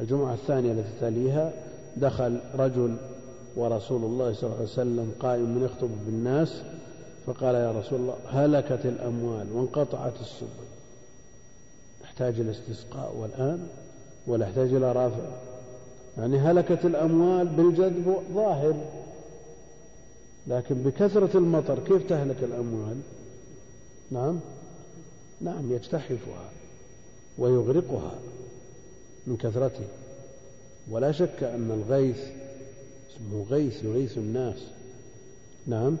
الجمعة الثانية التي تليها دخل رجل ورسول الله صلى الله عليه وسلم قائم يخطب بالناس فقال يا رسول الله هلكت الأموال وانقطعت السبل. يحتاج إلى استسقاء والآن ولا يحتاج إلى رافع. يعني هلكت الأموال بالجذب ظاهر لكن بكثرة المطر كيف تهلك الأموال؟ نعم نعم يجتحفها ويغرقها. من كثرته. ولا شك أن الغيث اسمه غيث يغيث الناس. نعم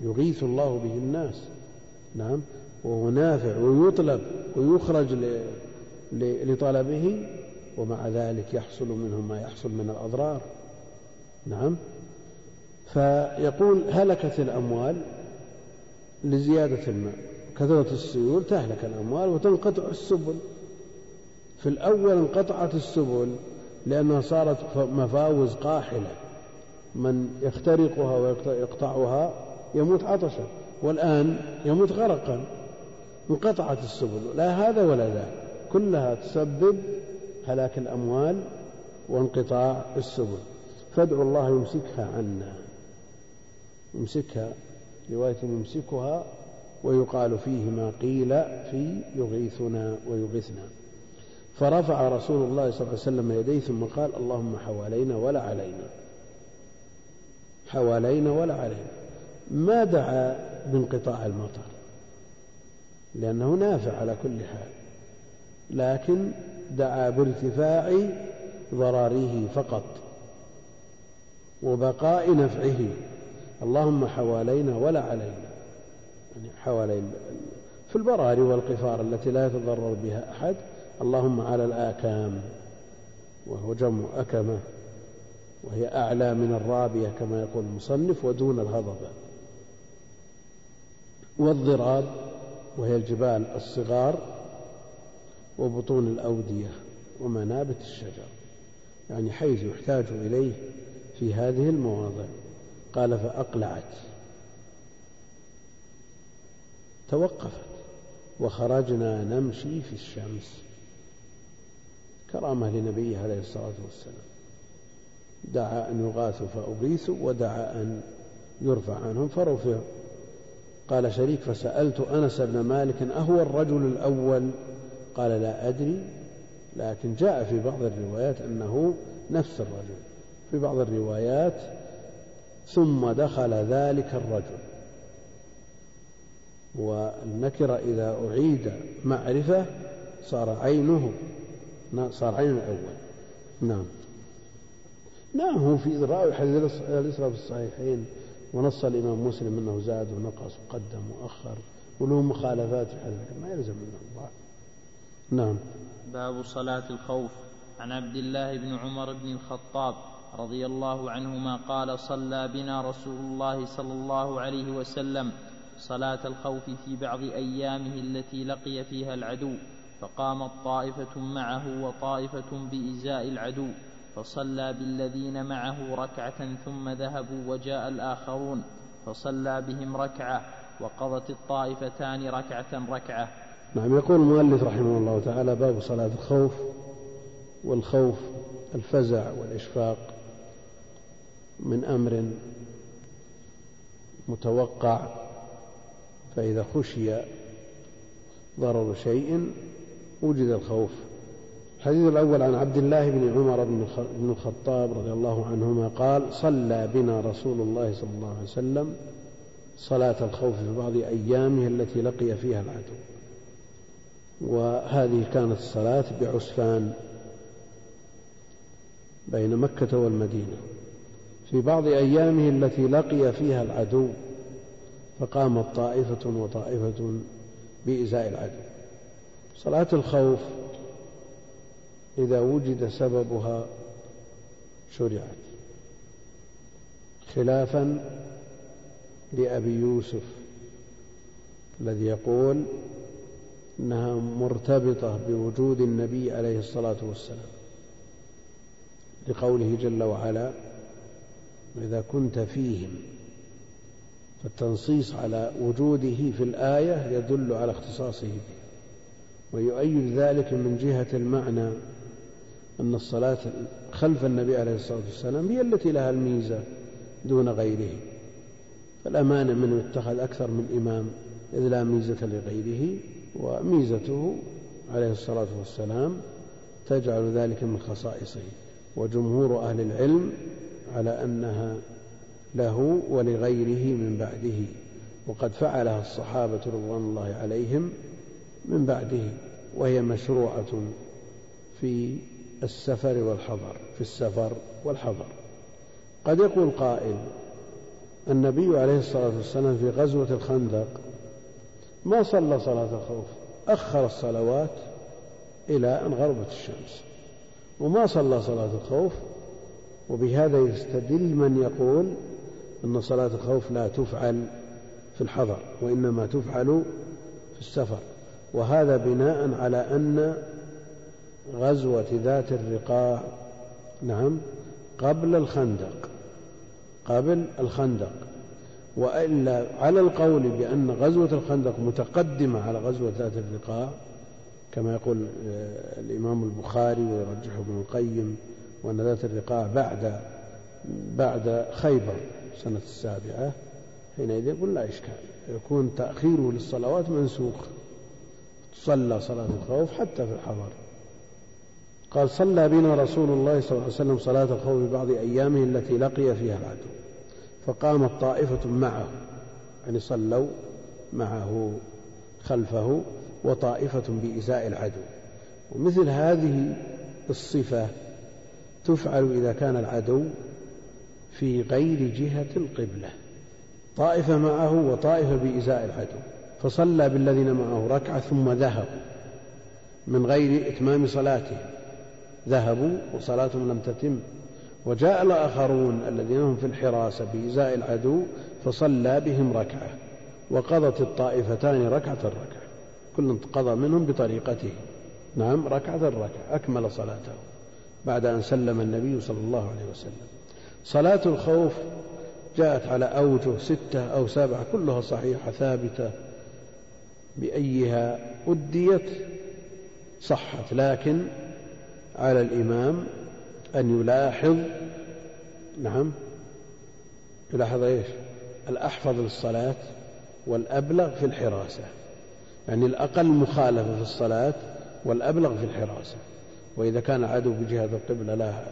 يغيث الله به الناس. نعم وهو نافع ويطلب ويخرج لطلبه ومع ذلك يحصل منه ما يحصل من الأضرار. نعم فيقول هلكت الأموال لزيادة الماء. كثرة السيول تهلك الأموال وتنقطع السبل. في الأول انقطعت السبل لأنها صارت مفاوز قاحلة. من يخترقها ويقطعها يموت عطشا والآن يموت غرقا. انقطعت السبل لا هذا ولا ذاك كلها تسبب هلاك الأموال وانقطاع السبل. فادعوا الله يمسكها عنا. يمسكها رواية يمسكها ويقال فيه ما قيل في يغيثنا ويغيثنا فرفع رسول الله صلى الله عليه وسلم يديه ثم قال اللهم حوالينا ولا علينا. حوالينا ولا علينا. ما دعا بانقطاع المطر. لأنه نافع على كل حال. لكن دعا بارتفاع ضرره فقط وبقاء نفعه. اللهم حوالينا ولا علينا. يعني حوالين في البراري والقفار التي لا يتضرر بها أحد اللهم على الآكام وهو جمع أكمة وهي أعلى من الرابية كما يقول المصنف ودون الهضبة. والضراب وهي الجبال الصغار وبطون الأودية ومنابت الشجر. يعني حيث يحتاج إليه في هذه المواضع. قال فأقلعت. توقفت. وخرجنا نمشي في الشمس. كرامة لنبيه عليه الصلاة والسلام. دعا أن يغاثوا فأغيثوا ودعا أن يرفع عنهم فرفع قال شريك فسألت أنس بن مالك أهو الرجل الأول؟ قال لا أدري لكن جاء في بعض الروايات أنه نفس الرجل. في بعض الروايات ثم دخل ذلك الرجل. والنكرة إذا أعيد معرفة صار عينه. صار عين الأول. نعم. نعم هو في راوي حديث الإسراء في الصحيحين ونص الإمام مسلم أنه زاد ونقص وقدم وأخر وله مخالفات في حديث ما يلزم منه الضعف نعم. باب صلاة الخوف. عن عبد الله بن عمر بن الخطاب رضي الله عنهما قال صلى بنا رسول الله صلى الله عليه وسلم صلاة الخوف في بعض أيامه التي لقي فيها العدو. فقامت طائفة معه وطائفة بإزاء العدو فصلى بالذين معه ركعة ثم ذهبوا وجاء الآخرون فصلى بهم ركعة وقضت الطائفتان ركعة ركعة. نعم يقول المؤلف رحمه الله تعالى باب صلاة الخوف والخوف الفزع والإشفاق من أمر متوقع فإذا خشي ضرر شيء وجد الخوف. الحديث الأول عن عبد الله بن عمر بن الخطاب رضي الله عنهما قال صلى بنا رسول الله صلى الله عليه وسلم صلاة الخوف في بعض أيامه التي لقي فيها العدو. وهذه كانت الصلاة بعسفان بين مكة والمدينة. في بعض أيامه التي لقي فيها العدو فقامت طائفة وطائفة بإزاء العدو. صلاة الخوف إذا وجد سببها شرعت. خلافا لأبي يوسف الذي يقول إنها مرتبطة بوجود النبي عليه الصلاة والسلام. لقوله جل وعلا وإذا كنت فيهم فالتنصيص على وجوده في الآية يدل على اختصاصه به. ويؤيد ذلك من جهة المعنى أن الصلاة خلف النبي عليه الصلاة والسلام هي التي لها الميزة دون غيره. فالأمانة من اتخذ أكثر من إمام إذ لا ميزة لغيره وميزته عليه الصلاة والسلام تجعل ذلك من خصائصه. وجمهور أهل العلم على أنها له ولغيره من بعده. وقد فعلها الصحابة رضوان الله عليهم من بعده وهي مشروعة في السفر والحضر في السفر والحضر. قد يقول قائل النبي عليه الصلاة والسلام في غزوة الخندق ما صلى صلاة الخوف أخر الصلوات إلى أن غربت الشمس. وما صلى صلاة الخوف وبهذا يستدل من يقول أن صلاة الخوف لا تفعل في الحضر وإنما تفعل في السفر. وهذا بناء على أن غزوة ذات الرقاع نعم قبل الخندق قبل الخندق. وإلا على القول بأن غزوة الخندق متقدمة على غزوة ذات الرقاع كما يقول آه، الإمام البخاري ويرجحه ابن القيم وأن ذات الرقاع بعد بعد خيبر سنة السابعة حينئذ يقول لا إشكال يكون تأخيره للصلوات منسوخ. صلى صلاة الخوف حتى في الحضر. قال صلى بنا رسول الله صلى الله عليه وسلم صلاة الخوف بعض أيامه التي لقي فيها العدو. فقامت طائفة معه يعني صلوا معه خلفه وطائفة بإزاء العدو. ومثل هذه الصفة تفعل إذا كان العدو في غير جهة القبلة. طائفة معه وطائفة بإزاء العدو. فصلى بالذين معه ركعة ثم ذهبوا من غير إتمام صلاتهم ذهبوا وصلاتهم لم تتم. وجاء الآخرون الذين هم في الحراسة بإزاء العدو فصلى بهم ركعة. وقضت الطائفتان ركعة ركعة كل قضى منهم بطريقته. نعم ركعة ركعة أكمل صلاته بعد أن سلم النبي صلى الله عليه وسلم. صلاة الخوف جاءت على أوجه ستة أو سبعة كلها صحيحة ثابتة. بأيها أديت صحت لكن على الإمام أن يلاحظ نعم يلاحظ إيش؟ الأحفظ للصلاة والأبلغ في الحراسة يعني الأقل مخالفة في الصلاة والأبلغ في الحراسة. وإذا كان عدو بجهة القبلة لها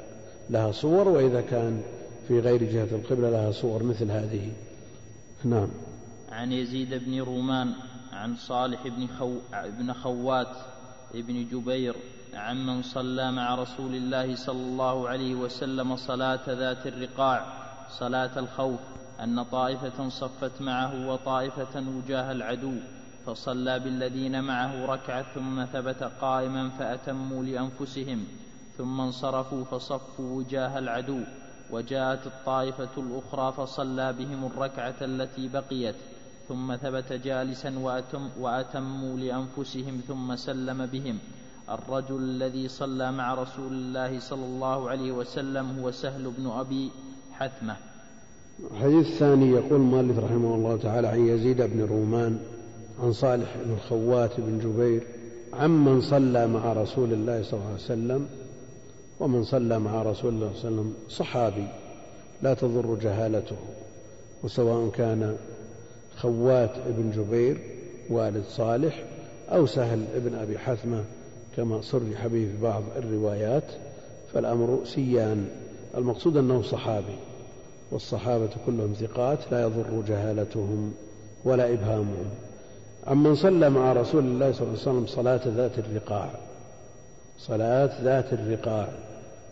لها صور وإذا كان في غير جهة القبلة لها صور مثل هذه. نعم. عن يزيد بن رومان عن صالح بن, خو... بن خوات بن جبير عمن صلى مع رسول الله صلى الله عليه وسلم صلاة ذات الرقاع صلاة الخوف أن طائفة صفت معه وطائفة وجاه العدو فصلى بالذين معه ركعة ثم ثبت قائما فأتموا لأنفسهم ثم انصرفوا فصفوا وجاه العدو وجاءت الطائفة الأخرى فصلى بهم الركعة التي بقيت. ثم ثبت جالسا وأتم وأتموا لأنفسهم ثم سلم بهم. الرجل الذي صلى مع رسول الله صلى الله عليه وسلم هو سهل بن أبي حثمة. الحديث الثاني يقول المؤلف رحمه الله تعالى عن يزيد بن رومان عن صالح بن الخوات بن جبير عمن صلى مع رسول الله صلى الله عليه وسلم ومن صلى مع رسول الله صلى الله عليه وسلم صحابي لا تضر جهالته وسواء كان خوات بن جبير والد صالح أو سهل بن أبي حثمة كما صرح به في بعض الروايات فالأمر سيان. المقصود أنه صحابي والصحابة كلهم ثقات لا يضر جهالتهم ولا إبهامهم. عمن صلى مع رسول الله صلى الله عليه وسلم صلاة ذات الرقاع. صلاة ذات الرقاع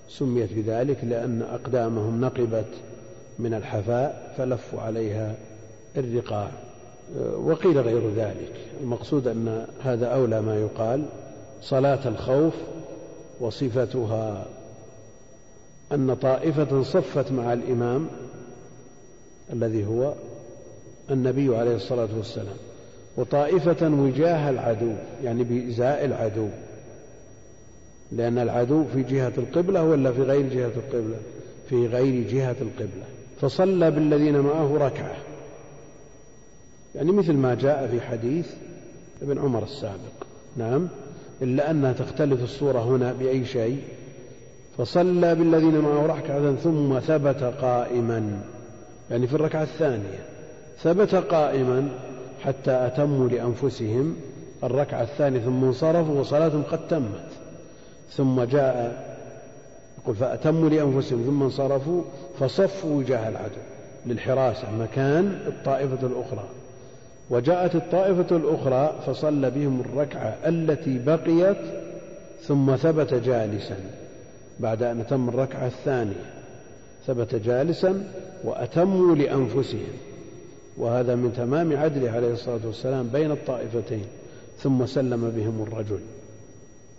سميت بذلك لأن أقدامهم نقبت من الحفاء فلفوا عليها الرقاع. وقيل غير ذلك. المقصود أن هذا أولى ما يقال. صلاة الخوف وصفتها أن طائفة صفت مع الإمام الذي هو النبي عليه الصلاة والسلام. وطائفة وجاه العدو يعني بإزاء العدو. لأن العدو في جهة القبلة ولا في غير جهة القبلة؟ في غير جهة القبلة. فصلى بالذين معه ركعة. يعني مثل ما جاء في حديث ابن عمر السابق. نعم. إلا أنها تختلف الصورة هنا بأي شيء. فصلى بالذين معه ركعة ثم ثبت قائما. يعني في الركعة الثانية. ثبت قائما حتى أتموا لأنفسهم الركعة الثانية ثم انصرفوا وصلاتهم قد تمت. ثم جاء يقول فأتموا لأنفسهم ثم انصرفوا فصفوا وجاه العدو للحراسة مكان الطائفة الأخرى. وجاءت الطائفة الأخرى فصلى بهم الركعة التي بقيت ثم ثبت جالسا بعد أن أتم الركعة الثانية. ثبت جالسا وأتموا لأنفسهم. وهذا من تمام عدله عليه الصلاة والسلام بين الطائفتين. ثم سلم بهم الرجل.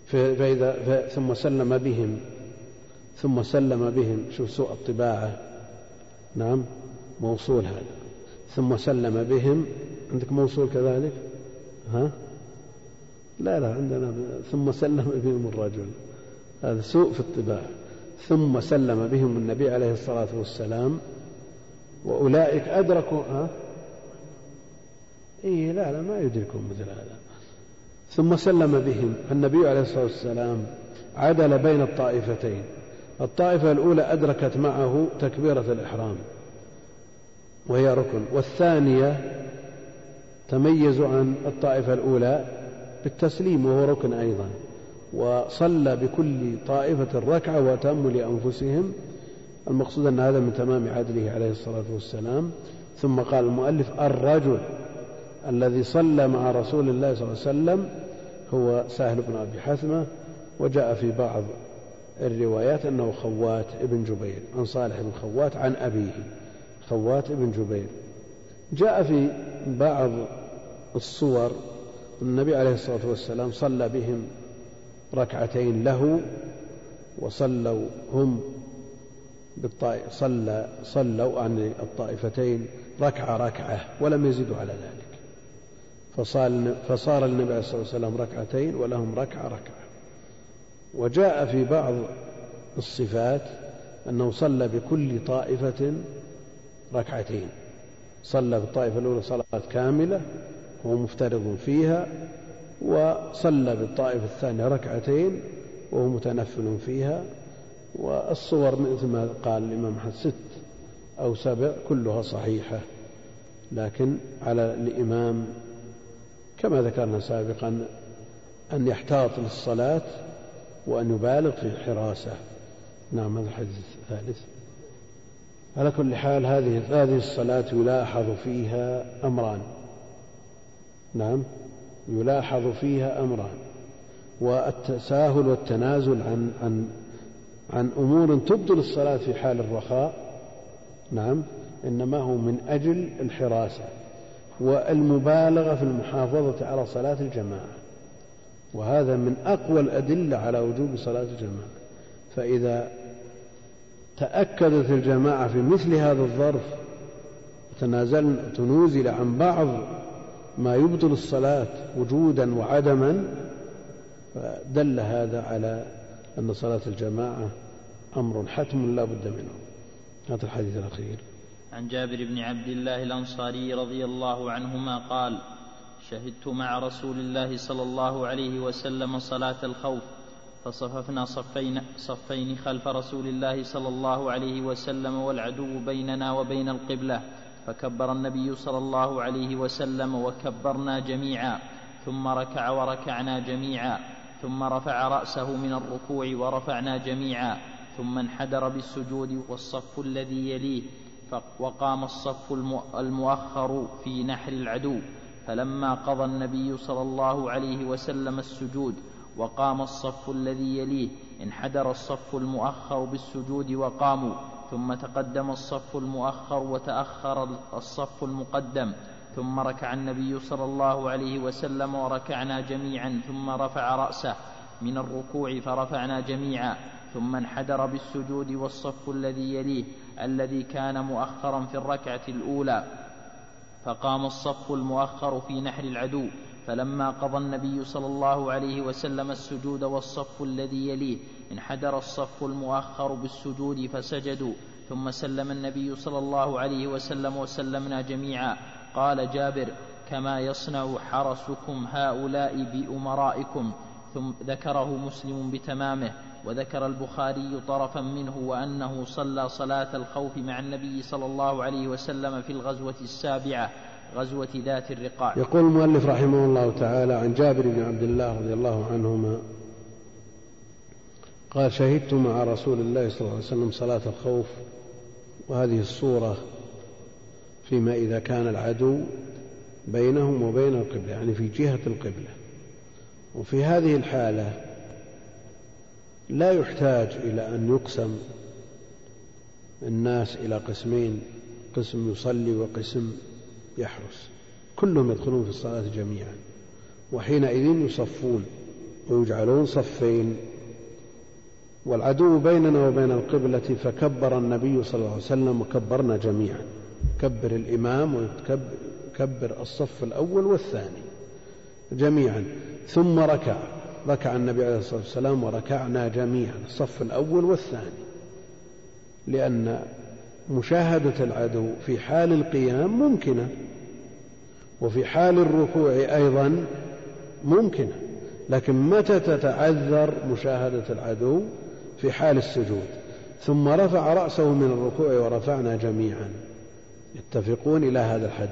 فإذا ثم سلم بهم. ثم سلم بهم. شوف سوء الطباعة. نعم موصول هذا. ثم سلم بهم. عندك موصول كذلك؟ ها؟ لا لا عندنا ثم سلم بهم الرجل. هذا سوء في الطباعة ثم سلم بهم النبي عليه الصلاة والسلام وأولئك أدركوا ها؟ إيه لا لا ما يدركون مثل هذا. ثم سلم بهم النبي عليه الصلاة والسلام عدل بين الطائفتين. الطائفة الأولى أدركت معه تكبيرة الإحرام. وهي ركن. والثانية تميزوا عن الطائفة الأولى بالتسليم وهو ركن أيضا. وصلى بكل طائفة ركعة وأتموا لأنفسهم. المقصود أن هذا من تمام عدله عليه الصلاة والسلام. ثم قال المؤلف الرجل الذي صلى مع رسول الله صلى الله عليه وسلم هو سهل بن أبي حثمة. وجاء في بعض الروايات أنه خوات ابن جبير عن صالح بن خوات عن أبيه. خوات ابن جبير. جاء في بعض الصور النبي عليه الصلاة والسلام صلى بهم ركعتين له وصلوا هم بالطائف صلى صلوا عن الطائفتين ركعة ركعة ولم يزيدوا على ذلك. فصار فصار النبي عليه الصلاة والسلام ركعتين ولهم ركعة ركعة. وجاء في بعض الصفات أنه صلى بكل طائفة ركعتين. صلى بالطائفة الأولى صلاة كاملة وهو مفترض فيها وصلى بالطائفة الثانية ركعتين وهو متنفل فيها. والصور مثل ما قال الإمام ست أو سبع كلها صحيحة. لكن على الإمام كما ذكرنا سابقا أن يحتاط للصلاة وأن يبالغ في الحراسة. نعم هذا الحديث الثالث. على كل حال هذه هذه الصلاة يلاحظ فيها أمران. نعم يلاحظ فيها أمران. والتساهل والتنازل عن عن عن أمور تبطل الصلاة في حال الرخاء نعم إنما هو من أجل الحراسة والمبالغة في المحافظة على صلاة الجماعة. وهذا من أقوى الأدلة على وجوب صلاة الجماعة. فإذا تأكدت الجماعة في مثل هذا الظرف تنازل تنوزل عن بعض ما يبطل الصلاة وجودا وعدما فدل هذا على أن صلاة الجماعة أمر حتم لا بد منه. هذا الحديث الأخير. عن جابر بن عبد الله الأنصاري رضي الله عنهما قال شهدت مع رسول الله صلى الله عليه وسلم صلاة الخوف فصففنا صفين صفين خلف رسول الله صلى الله عليه وسلم والعدو بيننا وبين القبلة فكبر النبي صلى الله عليه وسلم وكبرنا جميعا ثم ركع وركعنا جميعا ثم رفع رأسه من الركوع ورفعنا جميعا ثم انحدر بالسجود والصف الذي يليه وقام الصف المؤخر في نحر العدو فلما قضى النبي صلى الله عليه وسلم السجود وقام الصف الذي يليه انحدر الصف المؤخر بالسجود وقاموا ثم تقدم الصف المؤخر وتأخر الصف المقدم ثم ركع النبي صلى الله عليه وسلم وركعنا جميعا ثم رفع رأسه من الركوع فرفعنا جميعا ثم انحدر بالسجود والصف الذي يليه الذي كان مؤخرا في الركعة الأولى فقام الصف المؤخر في نحر العدو. فلما قضى النبي صلى الله عليه وسلم السجود والصف الذي يليه انحدر الصف المؤخر بالسجود فسجدوا ثم سلم النبي صلى الله عليه وسلم وسلمنا جميعا. قال جابر كما يصنع حرسكم هؤلاء بأمرائكم. ثم ذكره مسلم بتمامه وذكر البخاري طرفا منه وأنه صلى صلاة الخوف مع النبي صلى الله عليه وسلم في الغزوة السابعة. غزوة ذات الرقاع. يقول المؤلف رحمه الله تعالى عن جابر بن عبد الله رضي الله عنهما قال شهدت مع رسول الله صلى الله عليه وسلم صلاة الخوف وهذه الصورة فيما إذا كان العدو بينهم وبين القبلة يعني في جهة القبلة. وفي هذه الحالة لا يحتاج إلى أن يقسم الناس إلى قسمين قسم يصلي وقسم يحرس. كلهم يدخلون في الصلاة جميعا. وحينئذ يصفون ويجعلون صفين. والعدو بيننا وبين القبلة فكبر النبي صلى الله عليه وسلم وكبرنا جميعا. كبر الإمام وكبر الصف الأول والثاني جميعا. ثم ركع. ركع النبي عليه الصلاة والسلام وركعنا جميعا الصف الأول والثاني. لأن مشاهدة العدو في حال القيام ممكنة وفي حال الركوع أيضا ممكنة لكن متى تتعذر مشاهدة العدو في حال السجود؟ ثم رفع رأسه من الركوع ورفعنا جميعا. يتفقون إلى هذا الحد.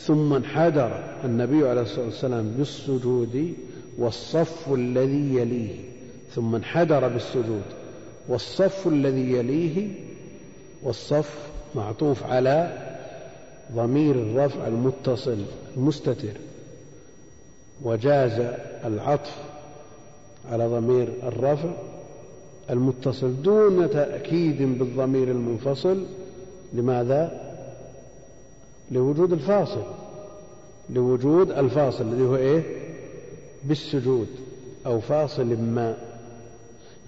ثم انحدر النبي عليه الصلاة والسلام بالسجود والصف الذي يليه. ثم انحدر بالسجود والصف الذي يليه والصف معطوف على ضمير الرفع المتصل المستتر وجاز العطف على ضمير الرفع المتصل دون تأكيد بالضمير المنفصل لماذا؟ لوجود الفاصل لوجود الفاصل الذي هو إيه؟ بالسجود أو فاصل ما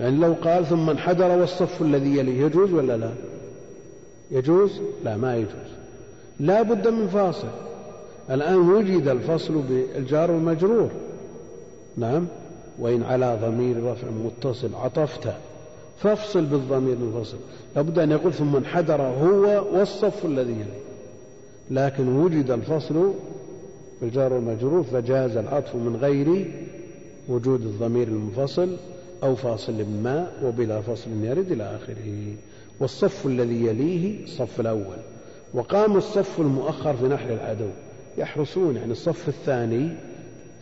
يعني لو قال ثم انحدر والصف الذي يليه يجوز ولا لا؟ يجوز؟ لا ما يجوز. لا بد من فاصل. الآن وجد الفصل بالجار والمجرور. نعم. وإن على ضمير رفع متصل عطفت. فافصل بالضمير المنفصل. لابد أن يقول ثم انحدر هو والصف الذي يليه لكن وجد الفصل بالجار والمجرور فجاز العطف من غير وجود الضمير المنفصل أو فاصل ما وبلا فصل يرد إلى آخره. والصف الذي يليه الصف الأول. وقام الصف المؤخر في نحر العدو. يحرسون يعني الصف الثاني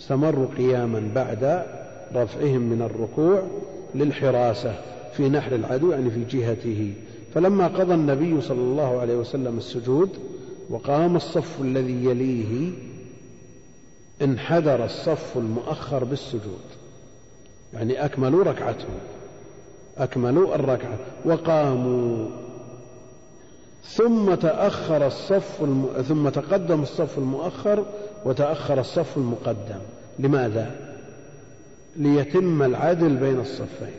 استمروا قياما بعد رفعهم من الركوع للحراسة في نحر العدو يعني في جهته. فلما قضى النبي صلى الله عليه وسلم السجود وقام الصف الذي يليه انحدر الصف المؤخر بالسجود. يعني أكملوا ركعتهم أكملوا الركعة. وقاموا. ثم تأخر الصف الم... ثم تقدم الصف المؤخر وتأخر الصف المقدم. لماذا؟ ليتم العدل بين الصفين.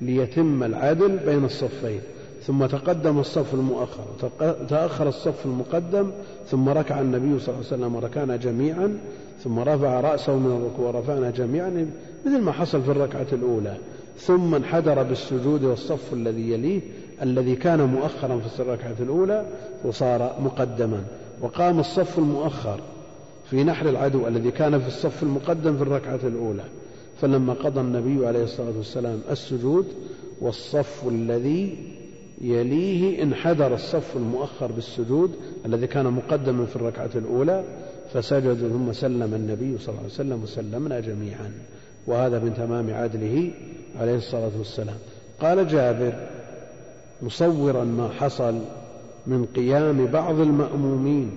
ليتم العدل بين الصفين. ثم تقدم الصف المؤخر. وتأخر الصف المقدم. ثم ركع النبي صلى الله عليه وسلم وركعنا جميعا. ثم رفع رأسه من الركوع ورفعنا جميعا. مثل ما حصل في الركعة الأولى. ثم انحدر بالسجود والصف الذي يليه الذي كان مؤخرا في الركعة الأولى وصار مقدما. وقام الصف المؤخر في نحر العدو الذي كان في الصف المقدم في الركعة الأولى. فلما قضى النبي عليه الصلاة والسلام السجود والصف الذي يليه انحدر الصف المؤخر بالسجود الذي كان مقدما في الركعة الأولى فسجد ثم سلم النبي صلى الله عليه وسلم وسلمنا جميعا. وهذا من تمام عدله عليه الصلاة والسلام. قال جابر مصورا ما حصل من قيام بعض المأمومين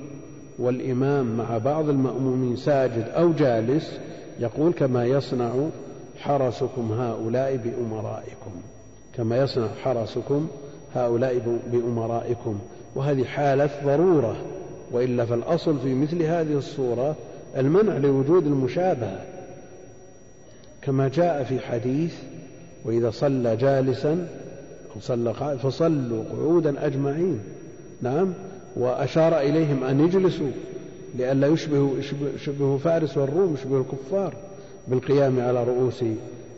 والإمام مع بعض المأمومين ساجد أو جالس يقول كما يصنع حرسكم هؤلاء بأمرائكم كما يصنع حرسكم هؤلاء بأمرائكم وهذه حالة ضرورة وإلا فالأصل في مثل هذه الصورة المنع لوجود المشابهة كما جاء في حديث وإذا صلى جالسا أو صلى فصلوا قعودا أجمعين. نعم؟ وأشار إليهم أن يجلسوا لئلا يشبه فارس والروم يشبه الكفار بالقيام على رؤوس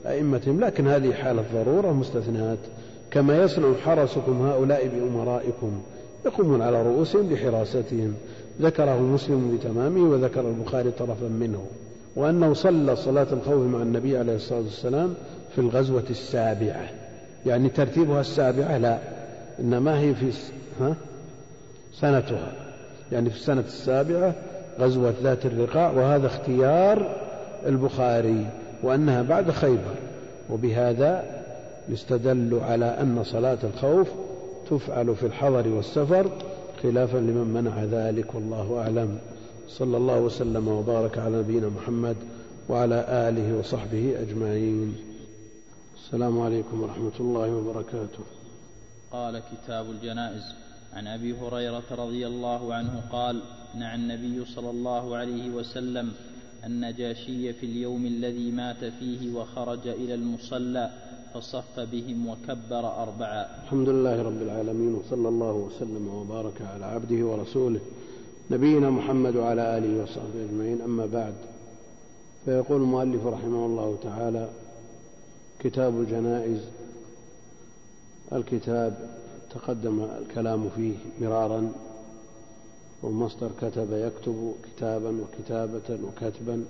أئمتهم. لكن هذه حالة ضرورة مستثنات. كما يصنع حرسكم هؤلاء بأمرائكم يقومون على رؤوسهم بحراستهم. ذكره مسلم بتمامه وذكر البخاري طرفا منه. وأنه صلى صلاة الخوف مع النبي عليه الصلاة والسلام في الغزوة السابعة. يعني ترتيبها السابعة لا إنما هي في ها؟ سنتها. يعني في السنة السابعة غزوة ذات الرقاع وهذا اختيار البخاري وأنها بعد خيبر. وبهذا يستدل على أن صلاة الخوف تفعل في الحضر والسفر خلافا لمن منع ذلك والله أعلم. صلى الله وسلم وبارك على نبينا محمد وعلى آله وصحبه أجمعين. السلام عليكم ورحمة الله وبركاته. قال كتاب الجنائز. عن أبي هريرة رضي الله عنه قال نعى النبي صلى الله عليه وسلم النجاشي في اليوم الذي مات فيه وخرج إلى المصلى فصف بهم وكبر اربعا الحمد لله رب العالمين وصلى الله وسلم وبارك على عبده ورسوله نبينا محمد وعلى آله وصحبه أجمعين. أما بعد فيقول المؤلف رحمه الله تعالى كتاب الجنائز الكتاب تقدم الكلام فيه مرارا والمصدر كتب يكتب كتابا وكتابة وكتبا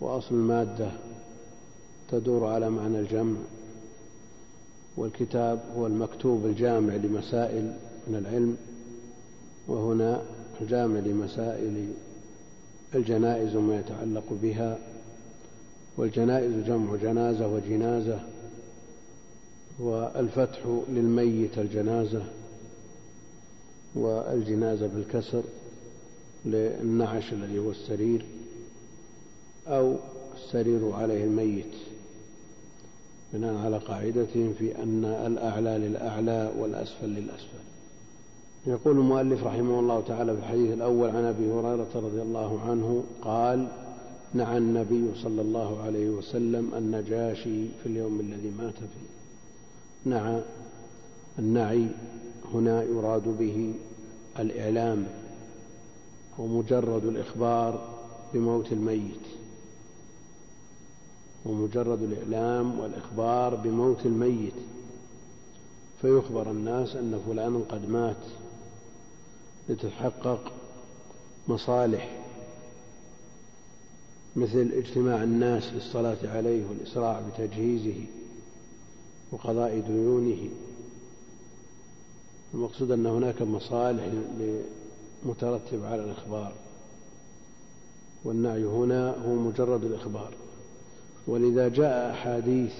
وأصل المادة تدور على معنى الجمع والكتاب هو المكتوب الجامع لمسائل من العلم وهنا الجامع لمسائل الجنائز وما يتعلق بها والجنائز جمع جنازة وجنازة والفتح للميت الجنازة والجنازة بالكسر للنعش الذي هو السرير أو السرير عليه الميت. بناء على قاعدتهم في أن الأعلى للأعلى والأسفل للأسفل. يقول المؤلف رحمه الله تعالى في الحديث الأول عن أبي هريرة رضي الله عنه قال نعى النبي صلى الله عليه وسلم النجاشي في اليوم الذي مات فيه. نعى النعي هنا يراد به الإعلام ومجرد الإخبار بموت الميت. ومجرد الإعلام والإخبار بموت الميت. فيخبر الناس أن فلانا قد مات. لتتحقق مصالح مثل اجتماع الناس للصلاة عليه والإسراع بتجهيزه وقضاء ديونه. المقصود أن هناك مصالح مترتب على الإخبار والنعي هنا هو مجرد الإخبار. ولذا جاء أحاديث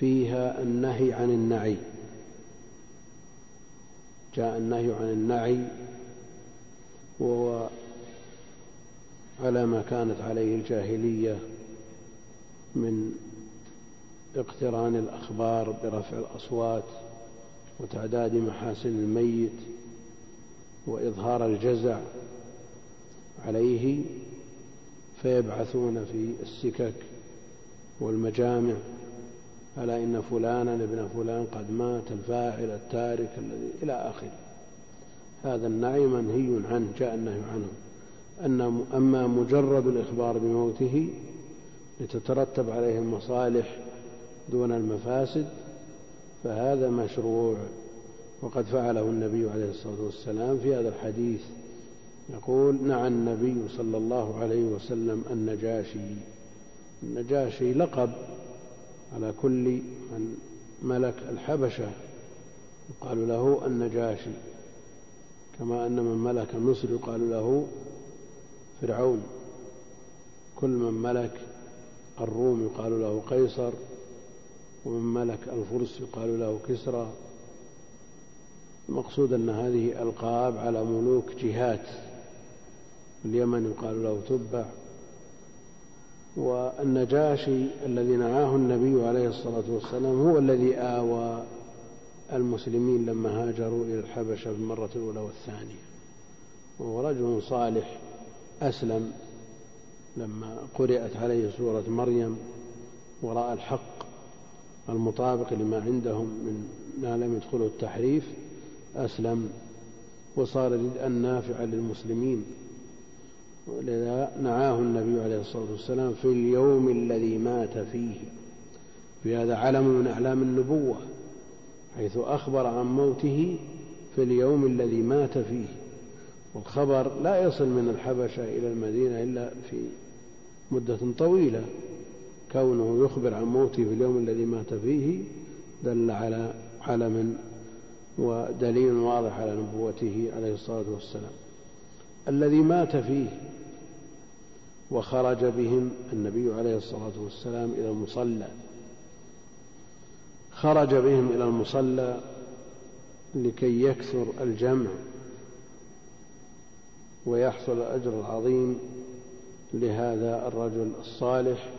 فيها النهي عن النعي. جاء النهي عن النعي وهو على ما كانت عليه الجاهلية من اقتران الأخبار برفع الأصوات وتعداد محاسن الميت وإظهار الجزع عليه فيبعثون في السكك والمجامع. ألا إن فلانا ابن فلان قد مات الفاعل التارك الذي إلى آخره. هذا النعي منهي عنه جاء النهي عنه. أن أما مجرد الإخبار بموته لتترتب عليه المصالح دون المفاسد فهذا مشروع. وقد فعله النبي عليه الصلاة والسلام في هذا الحديث. يقول نعى النبي صلى الله عليه وسلم النجاشي. النجاشي لقب على كل من ملك الحبشة. يقال له النجاشي كما أن من ملك مصر يقال له فرعون. كل من ملك الروم يقال له قيصر ومن ملك الفرس يقال له كسرى. المقصود أن هذه ألقاب على ملوك جهات. اليمن يقال له تبع. والنجاشي الذي نعاه النبي عليه الصلاة والسلام هو الذي آوى المسلمين لما هاجروا إلى الحبشة بالمرة الأولى والثانية. وهو رجل صالح أسلم لما قرأت عليه سورة مريم ورأى الحق المطابق لما عندهم من ما لم يدخله التحريف أسلم. وصار ردءا نافعا للمسلمين. ولذا نعاه النبي عليه الصلاة والسلام في اليوم الذي مات فيه. في هذا علم من أعلام النبوة حيث أخبر عن موته في اليوم الذي مات فيه. والخبر لا يصل من الحبشة إلى المدينة إلا في مدة طويلة. كونه يخبر عن موته في اليوم الذي مات فيه دل على علم ودليل واضح على نبوته عليه الصلاة والسلام. الذي مات فيه وخرج بهم النبي عليه الصلاة والسلام إلى المصلى. خرج بهم إلى المصلى لكي يكثر الجمع ويحصل الأجر العظيم لهذا الرجل الصالح.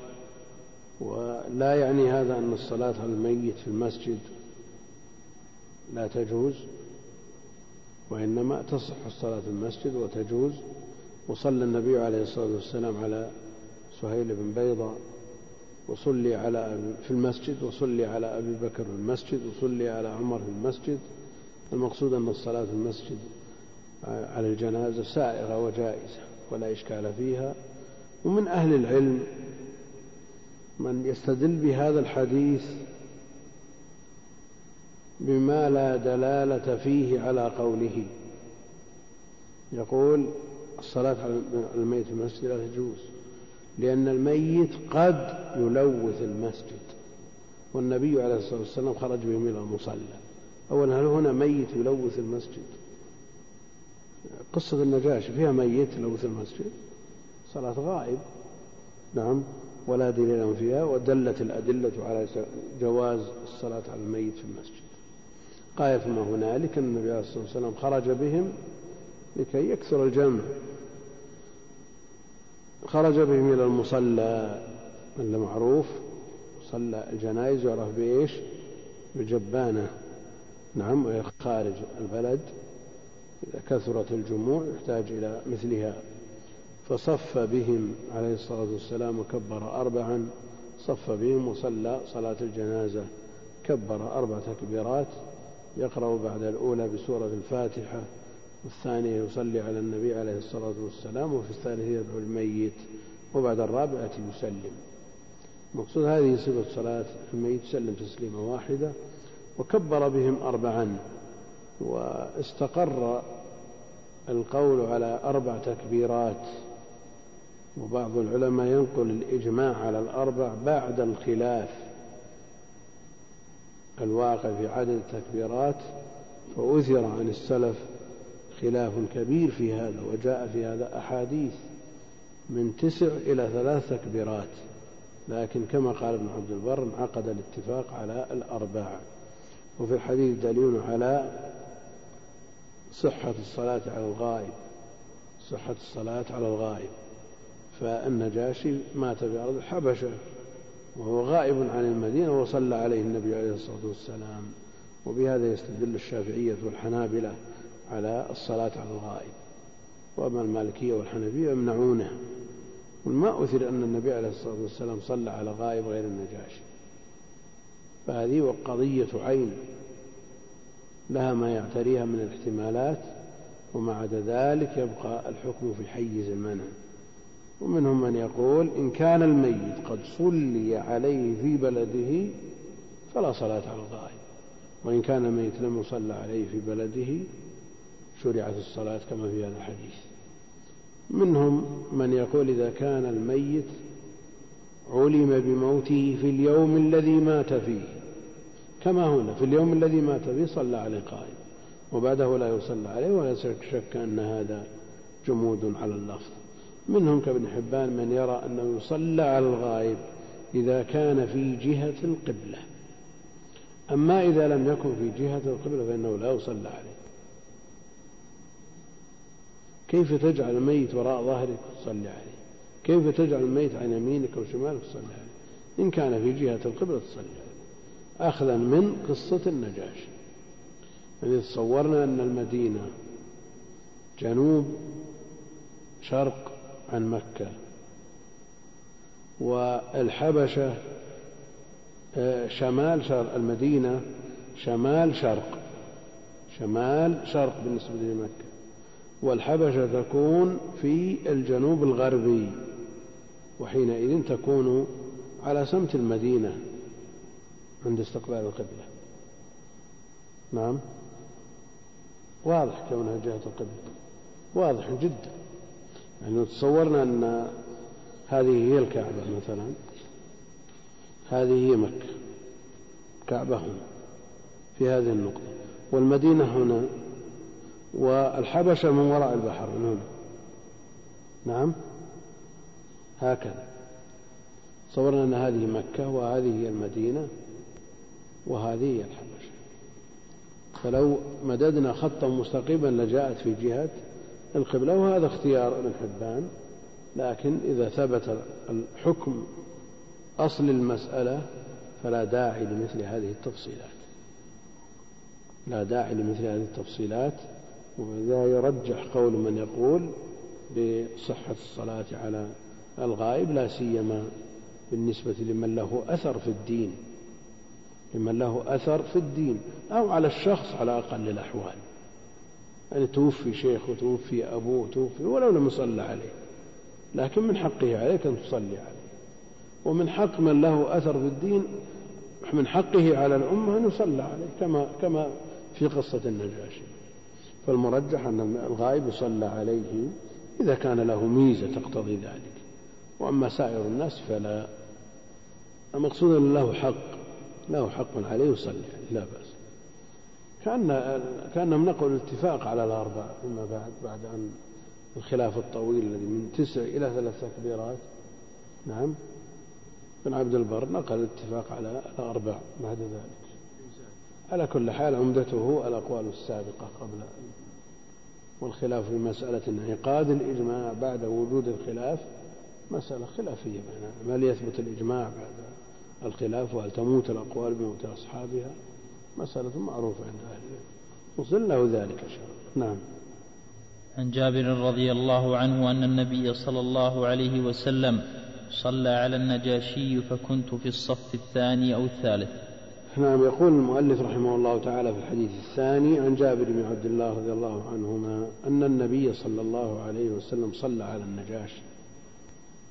ولا يعني هذا أن الصلاة على الميت في المسجد لا تجوز. وإنما تصح الصلاة في المسجد وتجوز. وصلى النبي عليه الصلاة والسلام على سهيل بن بيضة وصلي على في المسجد وصلي على أبي بكر في المسجد وصلي على عمر في المسجد. المقصود أن الصلاة في المسجد على الجنازة سائغة وجائزة ولا إشكال فيها. ومن أهل العلم من يستدل بهذا الحديث بما لا دلالة فيه على قوله. يقول الصلاة على الميت في المسجد لا تجوز لأن الميت قد يلوث المسجد. والنبي عليه الصلاة والسلام خرج بهم إلى المصلى. أولا هل هنا ميت يلوث المسجد؟ قصة النجاشي فيها ميت يلوث المسجد؟ صلاة غائب. نعم ولا دليل فيها ودلت الأدلة على جواز الصلاة على الميت في المسجد. غاية ما هنالك النبي عليه الصلاة والسلام خرج بهم لكي يكثر الجمع. خرج بهم إلى المصلى المعروف صلى الجنائز يعرف بإيش؟ بجبانة. نعم وهي خارج البلد. إذا كثرت الجموع يحتاج إلى مثلها. فصف بهم عليه الصلاة والسلام وكبر أربعا. صف بهم وصلى صلاة الجنازة كبر أربع تكبيرات. يقرأ بعد الأولى بسورة الفاتحة والثانية يصلي على النبي عليه الصلاة والسلام وفي الثالثة يدعو الميت وبعد الرابعة يسلم. مقصود هذه صفة صلاة الميت يسلم تسليمة واحدة وكبر بهم أربعا واستقر القول على أربع تكبيرات. وبعض العلماء ينقل الإجماع على الأربع بعد الخلاف. الواقع في عدد التكبيرات فأثر عن السلف خلاف كبير في هذا وجاء في هذا أحاديث من تسع إلى ثلاث تكبيرات. لكن كما قال ابن عبد البر انعقد الاتفاق على الأربع. وفي الحديث دليل على صحة الصلاة على الغائب صحة الصلاة على الغائب. فالنجاشي مات في أرض الحبشة وهو غائب عن المدينة وصلى عليه النبي عليه الصلاة والسلام. وبهذا يستدل الشافعية والحنابلة على الصلاة على الغائب. وأما المالكية والحنفية يمنعونه. وما أثر أن النبي عليه الصلاة والسلام صلى على غائب غير النجاشي. فهذه قضية عين. لها ما يعتريها من الاحتمالات وما عدا ذلك يبقى الحكم في حيز المنع ومنهم من يقول إن كان الميت قد صلي عليه في بلده فلا صلاة على الغائب. وإن كان الميت لم يصلى عليه في بلده شرعت الصلاة كما في هذا الحديث. منهم من يقول إذا كان الميت علم بموته في اليوم الذي مات فيه. كما هنا في اليوم الذي مات فيه صلى عليه قائم. وبعده لا يصلى عليه ولا شك أن هذا جمود على اللفظ. منهم كابن حبان من يرى أنه يصلى على الغائب إذا كان في جهة القبلة. أما إذا لم يكن في جهة القبلة فإنه لا يصلى عليه. كيف تجعل الميت وراء ظهرك وتصلي عليه؟ كيف تجعل الميت عن يمينك أو شمالك وتصلي عليه؟ إن كان في جهة القبلة تصلي عليه. أخذا من قصة النجاشي يعني تصورنا أن المدينة جنوب شرق عن مكة. والحبشة آه، شمال شرق المدينة شمال شرق شمال شرق بالنسبة لمكة. والحبشة تكون في الجنوب الغربي وحينئذ تكون على سمت المدينة عند استقبال القبلة. نعم؟ واضح كونها جهة القبلة. واضح جدا. يعني تصورنا أن هذه هي الكعبة مثلا هذه هي مكة كعبة هنا في هذه النقطة. والمدينة هنا والحبشة من وراء البحر من هنا. نعم؟ هكذا. صورنا أن هذه مكة وهذه هي المدينة وهذه هي الحبشة. فلو مددنا خطا مستقيما لجاءت في جهة القبلة وهذا اختيار ابن حبان. لكن إذا ثبت الحكم أصل المسألة فلا داعي لمثل هذه التفصيلات. لا داعي لمثل هذه التفصيلات وإذا يرجح قول من يقول بصحة الصلاة على الغائب لا سيما بالنسبة لمن له أثر في الدين. لمن له أثر في الدين أو على الشخص على أقل الأحوال. يعني توفي شيخ وتوفي أبوه وتوفي ولو لم يصلى عليه لكن من حقه عليك أن تصلي عليه. ومن حق من له أثر في الدين من حقه على الأمة أن يصلى عليه كما كما في قصة النجاشي. فالمرجح أن الغائب يصلى عليه إذا كان له ميزة تقتضي ذلك. وأما سائر الناس فلا. المقصود أن له حق له حق عليه يصلي عليه لا بأس. كأن كأنهم نقلوا الاتفاق على الأربع فيما بعد بعد أن الخلاف الطويل الذي من تسع إلى ثلاث تكبيرات. نعم. بن عبد البر نقل الاتفاق على الأربع بعد ذلك. على كل حال عمدته الأقوال السابقة قبل. والخلاف في مسألة انعقاد الإجماع بعد وجود الخلاف مسألة خلافية بيننا هل يثبت الإجماع بعد الخلاف وهل تموت الأقوال بموت أصحابها؟ مسألة معروفة عند أهل العلم. وصل له ذلك إن شاء الله. نعم. عن جابر رضي الله عنه أن النبي صلى الله عليه وسلم صلى على النجاشي فكنت في الصف الثاني أو الثالث. نعم يقول المؤلف رحمه الله تعالى في الحديث الثاني عن جابر بن عبد الله رضي الله عنهما أن النبي صلى الله عليه وسلم صلى على النجاشي.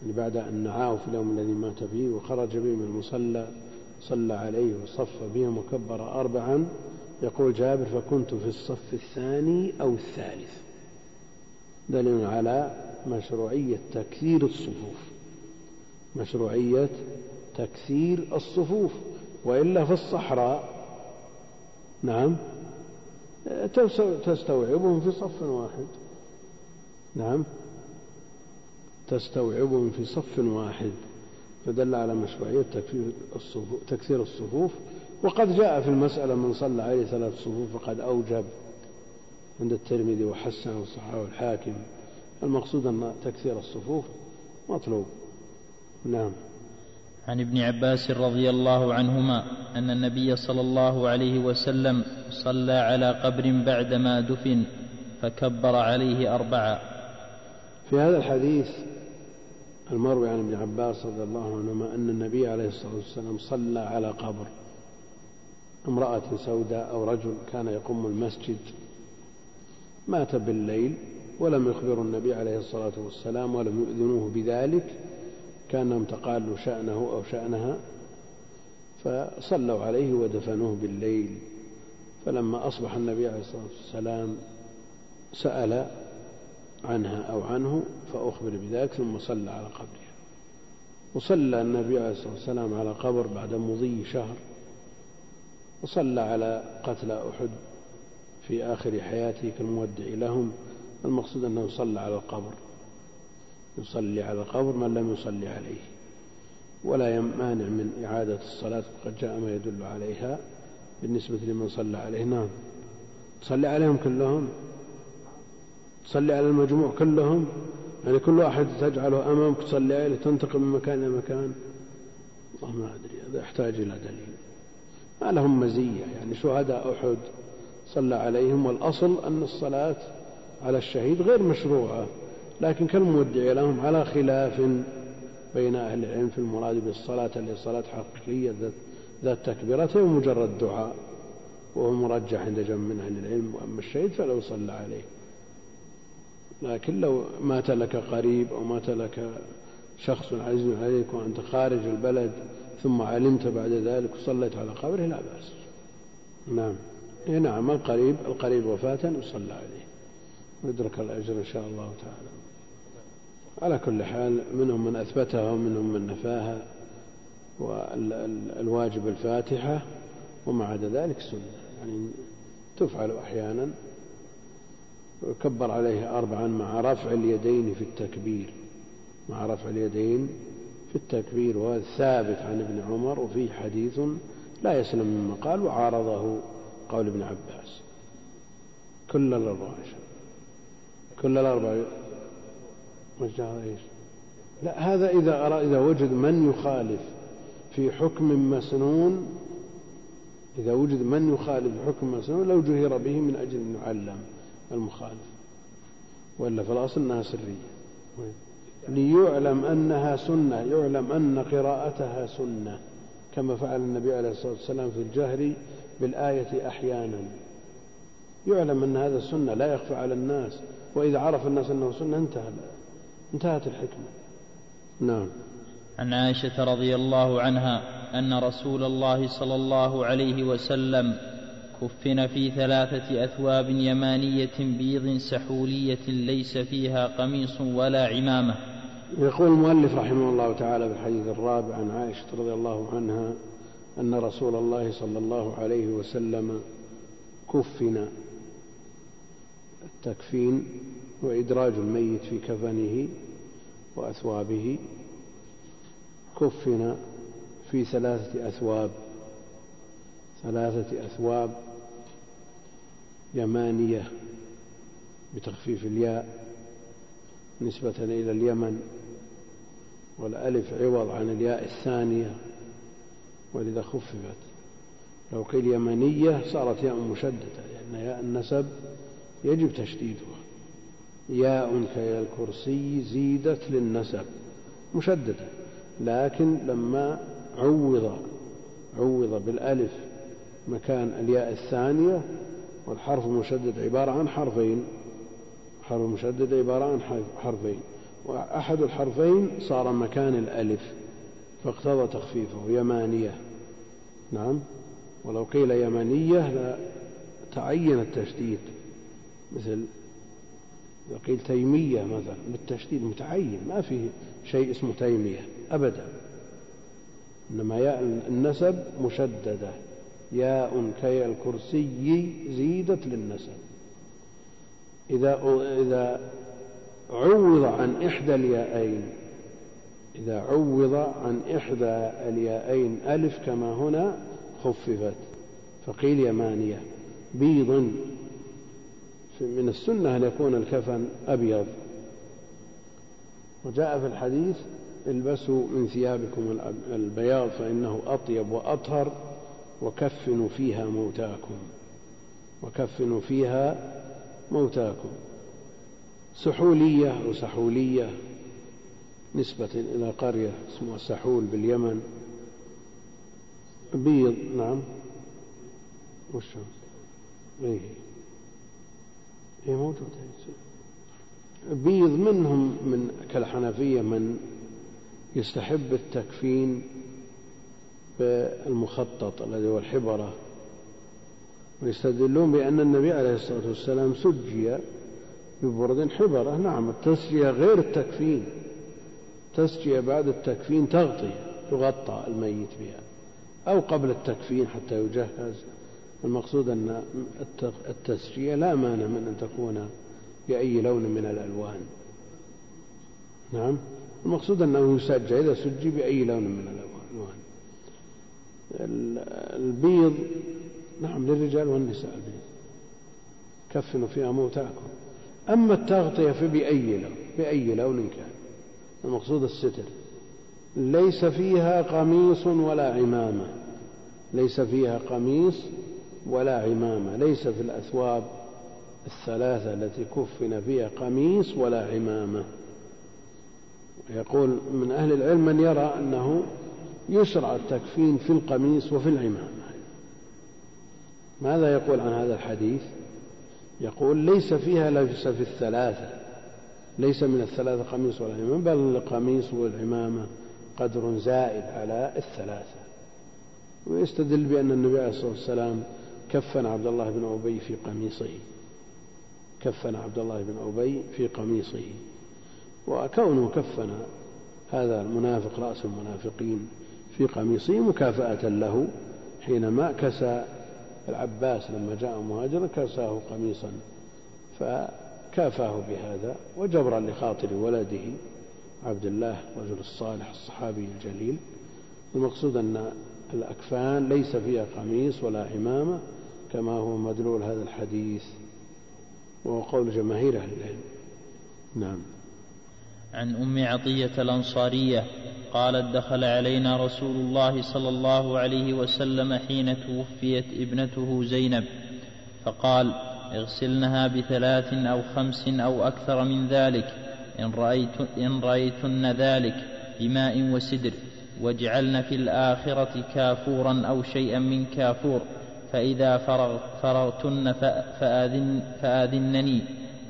يعني بعد أن نعاه في اليوم الذي مات فيه وخرج به من المصلى صلى عليه وصف بهم وكبر أربعا يقول جابر فكنت في الصف الثاني أو الثالث. دليل على مشروعية تكثير الصفوف. مشروعية تكثير الصفوف وإلا في الصحراء. نعم. تستوعبهم في صف واحد. نعم. تستوعبهم في صف واحد. فدل على مشروعية تكثير الصفوف. وقد جاء في المسألة من صلى عليه ثلاث صفوف فقد أوجب عند الترمذي وحسن وصححه الحاكم المقصود أن تكثير الصفوف مطلوب. نعم. عن ابن عباس رضي الله عنهما أن النبي صلى الله عليه وسلم صلى على قبر بعدما دفن فكبر عليه أربعة. في هذا الحديث المروي عن ابن عباس رضي الله عنهما أن النبي عليه الصلاة والسلام صلى على قبر. امرأة سوداء أو رجل كان يقوم المسجد مات بالليل ولم يخبروا النبي عليه الصلاة والسلام ولم يؤذنوه بذلك كأنهم تقالوا شأنه أو شأنها فصلوا عليه ودفنوه بالليل. فلما أصبح النبي عليه الصلاة والسلام سأل عنها أو عنه فأخبر بذلك ثم صلى على قبرها وصلى النبي عليه الصلاة والسلام على قبر بعد مضي شهر وصلى على قتلى أحد في آخر حياته كالمودع لهم. المقصود أنه صلى على القبر يصلي على القبر من لم يصلي عليه ولا مانع من إعادة الصلاة وقد جاء ما يدل عليها بالنسبة لمن صلى عليه. نعم تصلي عليهم كلهم. تصلي على المجموع كلهم يعني كل واحد تجعله أمامك تصلي عليه تنتقل من مكان إلى مكان. والله ما أدري هذا يحتاج إلى دليل. ما لهم مزية يعني شهداء أحد صلى عليهم والأصل أن الصلاة على الشهيد غير مشروعة لكن كالمودع لهم على خلاف بين أهل العلم في المراد بالصلاة اللي صلاة حقيقية ذات تكبيرتين ومجرد دعاء وهو مرجح عند جمع من أهل العلم وأما الشهيد فلو صلى عليه. لكن لو مات لك قريب أو مات لك شخص عزيز عليك وأنت خارج البلد ثم علمت بعد ذلك وصليت على قبره لا بأس. نعم. إيه نعم القريب القريب وفاة يصلى عليه. ويدرك الأجر إن شاء الله تعالى. على كل حال منهم من أثبتها ومنهم من نفاها والواجب الفاتحة وما عدا ذلك سنة يعني تفعل أحيانا ويكبر عليه أربعا مع رفع اليدين في التكبير مع رفع اليدين في التكبير وهذا ثابت عن ابن عمر وفيه حديث لا يسلم مما قال وعارضه قول ابن عباس. كل الأربعة كل الأربعة إيش؟ لا هذا إذا أرى إذا وجد من يخالف في حكم مسنون إذا وجد من يخالف حكم مسنون لو جهر به من أجل أن يعلم. المخالف. وإلا في الأصل أنها سرية. ليعلم أنها سنة يعلم أن قراءتها سنة كما فعل النبي عليه الصلاة والسلام في الجهر بالآية أحيانا. يعلم أن هذا السنة لا يخفى على الناس وإذا عرف الناس أنه سنة انتهى انتهت الحكمة. نعم. عن عائشة رضي الله عنها أن رسول الله صلى الله عليه وسلم كفن في ثلاثة أثواب يمانية بيض سحولية ليس فيها قميص ولا عمامة. يقول المؤلف رحمه الله تعالى في الحديث الرابع عن عائشة رضي الله عنها أن رسول الله صلى الله عليه وسلم كفن التكفين وإدراج الميت في كفنه وأثوابه كفن في ثلاثة أثواب ثلاثة أثواب يمانية بتخفيف الياء نسبة إلى اليمن والألف عوض عن الياء الثانية ولذا خففت. لو قيل يمنية صارت ياء مشددة لأن ياء النسب يجب تشديدها. ياء كيا الكرسي زيدت للنسب مشددة لكن لما عوض عوض بالألف مكان الياء الثانية والحرف المشدد عبارة عن حرفين. حرف مشدد عبارة عن حرفين. وأحد الحرفين صار مكان الألف فاقتضى تخفيفه. يمانية. نعم. ولو قيل يمنية لا تعين التشديد. مثل لو قيل تيمية مثلا بالتشديد متعين ما في شيء اسمه تيمية أبدا. إنما النسب مشددة. ياء كي الكرسي زيدت للنسب. إذا إذا عوض عن إحدى الياءين إذا عوض عن إحدى الياءين ألف كما هنا خففت. فقيل يمانية بيض. من السنة أن يكون الكفن أبيض. وجاء في الحديث البسوا من ثيابكم البياض فإنه أطيب وأطهر. وكفنوا فيها موتاكم. وكفنوا فيها موتاكم. سحولية أو سحولية نسبة إلى قرية اسمها سحول باليمن. بيض نعم. وش إيه. هي موجودة بيض منهم من كالحنفية من يستحب التكفين بالمخطط الذي هو الحبرة ويستدلون بأن النبي عليه الصلاة والسلام سجي ببرد حبرة. نعم التسجية غير التكفين. تسجية بعد التكفين تغطية يغطى الميت بها أو قبل التكفين حتى يجهز. المقصود أن التسجية لا مانع من أن تكون بأي لون من الألوان. نعم المقصود أنه يسجى إذا سجي بأي لون من الألوان. البيض. نعم للرجال والنساء البيض. كفنوا فيها موتاكم. أما التغطية فبأي لون بأي لون كان. المقصود الستر. ليس فيها قميص ولا عمامة. ليس فيها قميص ولا عمامة. ليس في الأثواب الثلاثة التي كفن فيها قميص ولا عمامة. يقول من أهل العلم من يرى أنه يشرع التكفين في القميص وفي العمامة ماذا يقول عن هذا الحديث؟ يقول ليس فيها ليس في الثلاثة ليس من الثلاثة قميص ولا عمامة بل القميص والعمامة قدر زائد على الثلاثة. ويستدل بأن النبي عليه الصلاة والسلام كفن عبد الله بن أبي في قميصه. كفن عبد الله بن أبي في قميصه. وكونه كفن هذا المنافق رأس المنافقين في قميصه مكافأة له حينما كسى العباس لما جاء مهاجرا كساه قميصا فكافاه بهذا وجبرا لخاطر ولده عبد الله الرجل الصالح الصحابي الجليل. المقصود أن الأكفان ليس فيها قميص ولا عمامة كما هو مدلول هذا الحديث وهو قول جماهير أهل العلم. نعم. عن أم عطية الأنصارية قالت دخل علينا رسول الله صلى الله عليه وسلم حين توفيت ابنته زينب فقال اغسلنها بثلاث أو خمس أو أكثر من ذلك إن, رأيت إن رأيتن ذلك بماء وسدر واجعلن في الآخرة كافورا أو شيئا من كافور فإذا فرغ فرغتن فآذن فآذنني.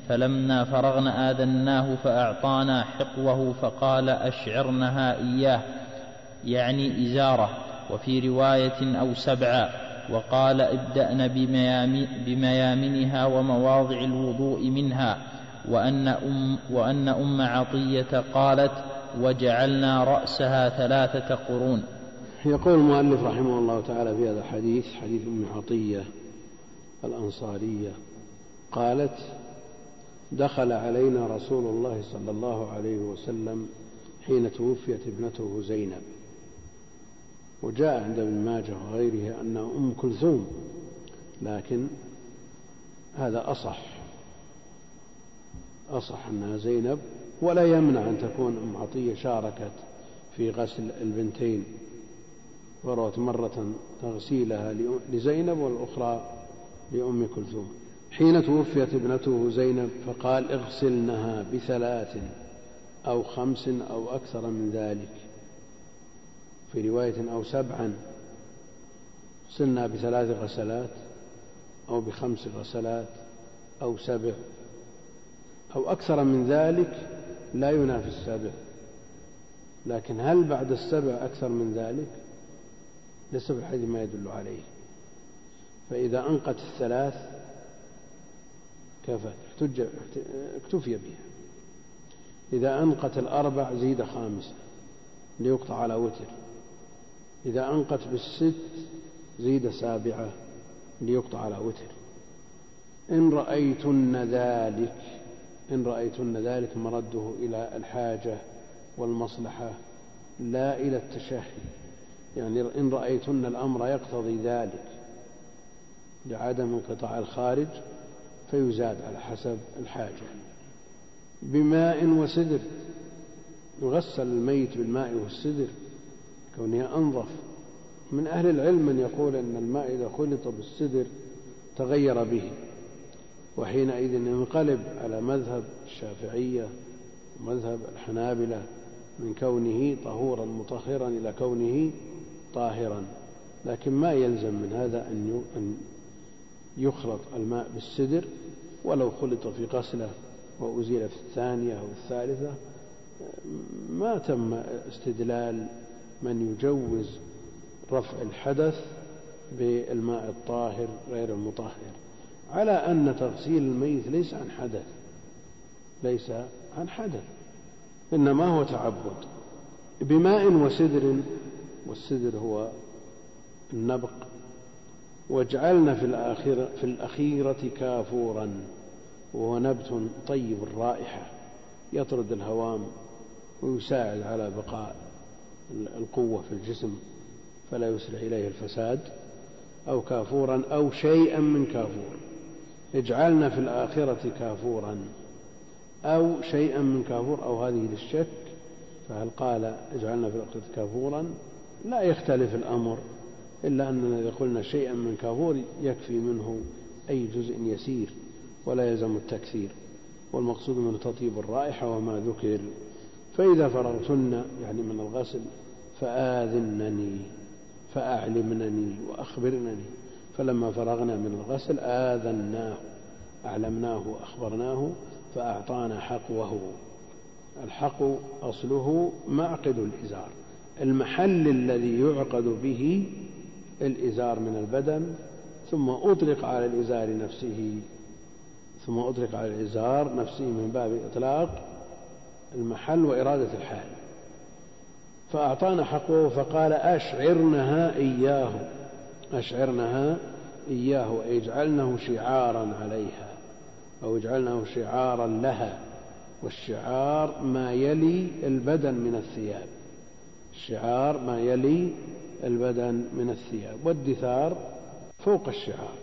فلما فرغنا آذناه فأعطانا حقوه فقال أشعرنها إياه يعني إزارة وفي رواية أو سبعا وقال ابدأن بميامنها ومواضع الوضوء منها وأن أم, وأن أم عطية قالت وجعلنا رأسها ثلاثة قرون. يقول المؤلف رحمه الله تعالى في هذا الحديث حديث أم عطية الأنصارية قالت دخل علينا رسول الله صلى الله عليه وسلم حين توفيت ابنته زينب. وجاء عند ابن ماجه وغيره أنها أم كلثوم لكن هذا أصح. أصح أنها زينب ولا يمنع أن تكون أم عطية شاركت في غسل البنتين. وروت مرة تغسيلها لزينب والأخرى لأم كلثوم. حين توفيت ابنته زينب فقال اغسلنها بثلاث أو خمس أو أكثر من ذلك. في رواية أو سبعا اغسلنا بثلاث غسلات أو بخمس غسلات أو سبع أو أكثر من ذلك لا ينافي السبع. لكن هل بعد السبع أكثر من ذلك؟ ليس في الحديث ما يدل عليه. فإذا أنقت الثلاث كفت اكتفي بها. إذا أنقت الأربع زيد خامسة ليقطع على وتر. إذا أنقت بالست زيد سابعة ليقطع على وتر. إن رأيتن ذلك إن رأيتن ذلك مرده إلى الحاجة والمصلحة لا إلى التشهي. يعني إن رأيتن الأمر يقتضي ذلك لعدم انقطاع الخارج فيزاد على حسب الحاجة. بماء وسدر يغسل الميت بالماء والسدر كونها أنظف. من أهل العلم من يقول أن الماء إذا خلط بالسدر تغير به. وحينئذ ينقلب على مذهب الشافعية ومذهب الحنابلة. من كونه طهورا مطهرا إلى كونه طاهرا. لكن ما يلزم من هذا أن يخلط الماء بالسدر ولو خلط في غسلة وأزيل في الثانية أو الثالثة ما تم استدلال من يجوز رفع الحدث بالماء الطاهر غير المطهر. على أن تغسيل الميت ليس عن حدث ليس عن حدث إنما هو تعبد بماء وسدر والسدر هو النبق واجعلنا في الآخرة, في الأخيرة كافورا. وهو نبت طيب الرائحة. يطرد الهوام ويساعد على بقاء القوة في الجسم فلا يسرع إليه الفساد. أو كافورا أو شيئا من كافور. اجعلنا في الآخرة كافورا. أو شيئا من كافور أو هذه للشك. فهل قال اجعلنا في الآخرة كافورا؟ لا يختلف الأمر. إلا أننا إذا قلنا شيئا من كافور يكفي منه أي جزء يسير ولا يلزم التكثير والمقصود من تطيب الرائحة وما ذكر. فإذا فرغتن يعني من الغسل فآذنني فأعلمنني وأخبرنني. فلما فرغنا من الغسل آذناه أعلمناه وأخبرناه فأعطانا حقوه. الحق أصله معقد الإزار المحل الذي يعقد به الإزار من البدن ثم أطلق على الإزار نفسه ثم أطلق على الإزار نفسه من باب إطلاق المحل وإرادة الحال. فأعطانا حقه فقال أشعرنها إياه أشعرنها إياه أي اجعلنه شعارا عليها أو اجعلنه شعارا لها والشعار ما يلي البدن من الثياب. الشعار ما يلي البدن من الثياب والدثار فوق الشعار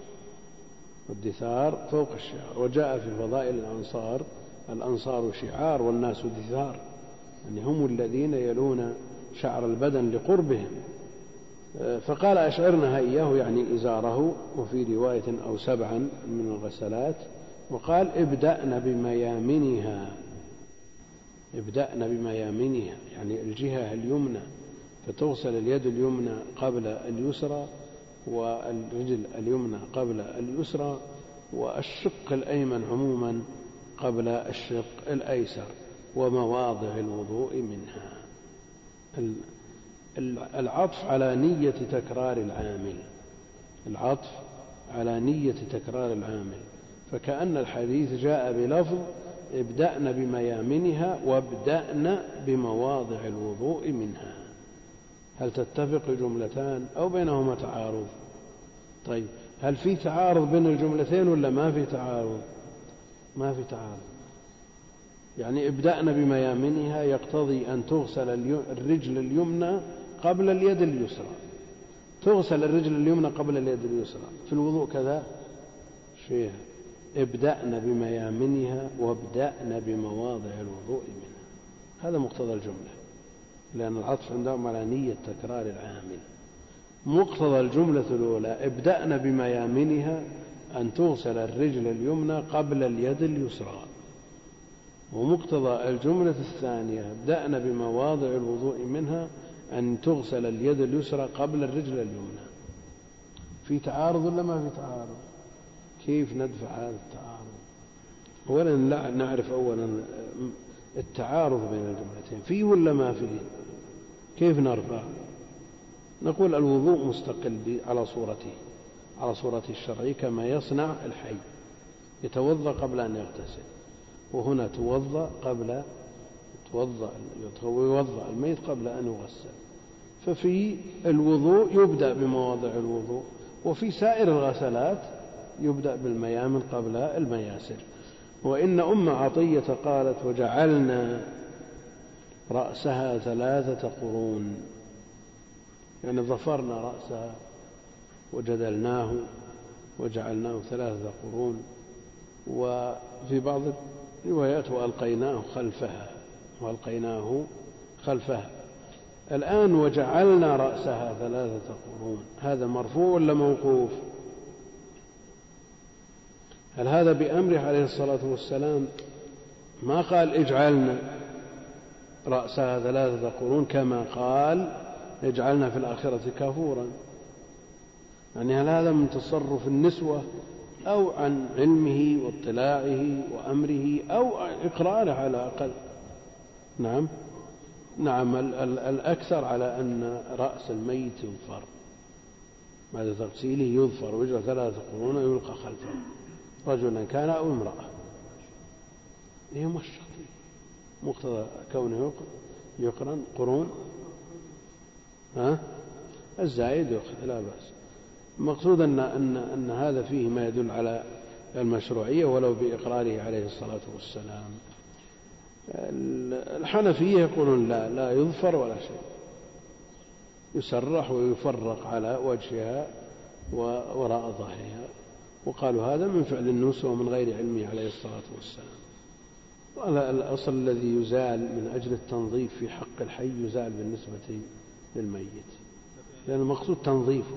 والدثار فوق الشعار وجاء في فضائل الأنصار الأنصار شعار والناس دثار يعني هم الذين يلون شعر البدن لقربهم. فقال أشعرنها إياه يعني إزاره وفي رواية أو سبعا من الغسلات وقال ابدأن بميامنها ابدأن بميامنها يعني الجهة اليمنى. فتغسل اليد اليمنى قبل اليسرى والرجل اليمنى قبل اليسرى والشق الأيمن عموما قبل الشق الأيسر ومواضع الوضوء منها. العطف على نية تكرار العامل. العطف على نية تكرار العامل. فكأن الحديث جاء بلفظ ابدأن بميامنها وابدأن بمواضع الوضوء منها. هل تتفق الجملتان أو بينهما تعارض؟ طيب هل في تعارض بين الجملتين ولا ما في تعارض؟ ما في تعارض. يعني ابدأن بميامنها يقتضي أن تغسل الرجل اليمنى قبل اليد اليسرى. تغسل الرجل اليمنى قبل اليد اليسرى. في الوضوء كذا؟ شيء ابدأن بميامنها وابدأن بمواضع الوضوء منها. هذا مقتضى الجملة. لأن العطف عندهم على نية تكرار العامل. مقتضى الجملة الأولى ابدأن بميامنها أن تغسل الرجل اليمنى قبل اليد اليسرى. ومقتضى الجملة الثانية ابدأن بمواضع الوضوء منها أن تغسل اليد اليسرى قبل الرجل اليمنى. في تعارض ولا ما في تعارض؟ كيف ندفع هذا التعارض؟ أولا نعرف أولا التعارض بين الجملتين فيه ولا ما فيه كيف نرفع؟ نقول الوضوء مستقل على صورته على صورته الشرعية كما يصنع الحي يتوضأ قبل أن يغتسل وهنا توضأ قبل توضأ ويوضأ الميت قبل أن يغسل. ففي الوضوء يبدأ بمواضع الوضوء وفي سائر الغسلات يبدأ بالميامن قبل المياسر. وإن أم عطية قالت وجعلنا رأسها ثلاثة قرون. يعني ظفرنا رأسها وجدلناه وجعلناه ثلاثة قرون. وفي بعض الروايات وألقيناه خلفها وألقيناه خلفها. الآن وجعلنا رأسها ثلاثة قرون. هذا مرفوع ولا موقوف؟ هل هذا بأمره عليه الصلاة والسلام؟ ما قال اجعلنا. رأسها ثلاثة قرون كما قال اجعلنا في الآخرة كافورا. يعني هل هذا من تصرف النسوة أو عن علمه واطلاعه وأمره أو إقراره على الأقل؟ نعم. نعم الأكثر على أن رأس الميت يظفر بعد تغسيله يظفر ويجعل ثلاثة قرون ويلقى خلفه. رجلا كان أو امرأة؟ هي مشط مقتضى كونه يقرن قرون. ها؟ الزايد يؤخذ لا بأس. المقصود أن, أن, أن هذا فيه ما يدل على المشروعية ولو بإقراره عليه الصلاة والسلام. الحنفية يقولون لا لا يظفر ولا شيء. يسرح ويفرق على وجهها ووراء ظهرها. وقالوا هذا من فعل النسوة ومن غير علمه عليه الصلاة والسلام. الأصل الذي يزال من أجل التنظيف في حق الحي يزال بالنسبة للميت. لأن المقصود تنظيفه.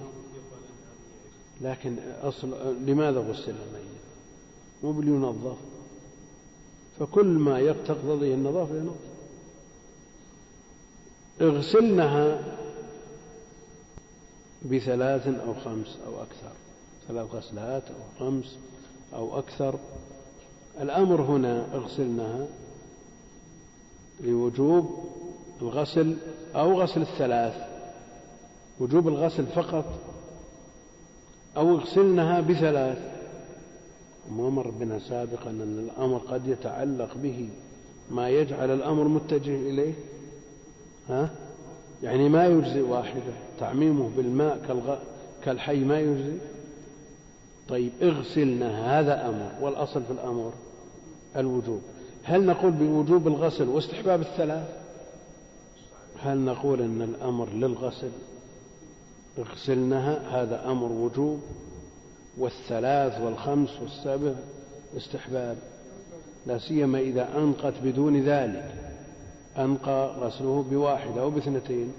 لكن أصل لماذا غسل الميت؟ مو بلينظف فكل ما تقتضيه النظافة ينظف. اغسلنها بثلاث أو خمس أو أكثر. ثلاث غسلات أو خمس أو أكثر. الأمر هنا اغسلنها لوجوب الغسل أو غسل الثلاث وجوب الغسل فقط أو اغسلنها بثلاث. ما مر بنا سابقا أن الأمر قد يتعلق به ما يجعل الأمر متجه إليه. ها؟ يعني ما يجزي واحدة تعميمه بالماء كالغ... كالحي ما يجزي طيب اغسلنا هذا أمر والأصل في الأمر الوجوب. هل نقول بوجوب الغسل واستحباب الثلاث؟ هل نقول أن الأمر للغسل؟ اغسلنها هذا أمر وجوب. والثلاث والخمس والسبع استحباب. لا سيما إذا أنقت بدون ذلك. أنقى غسله بواحدة أو باثنتين.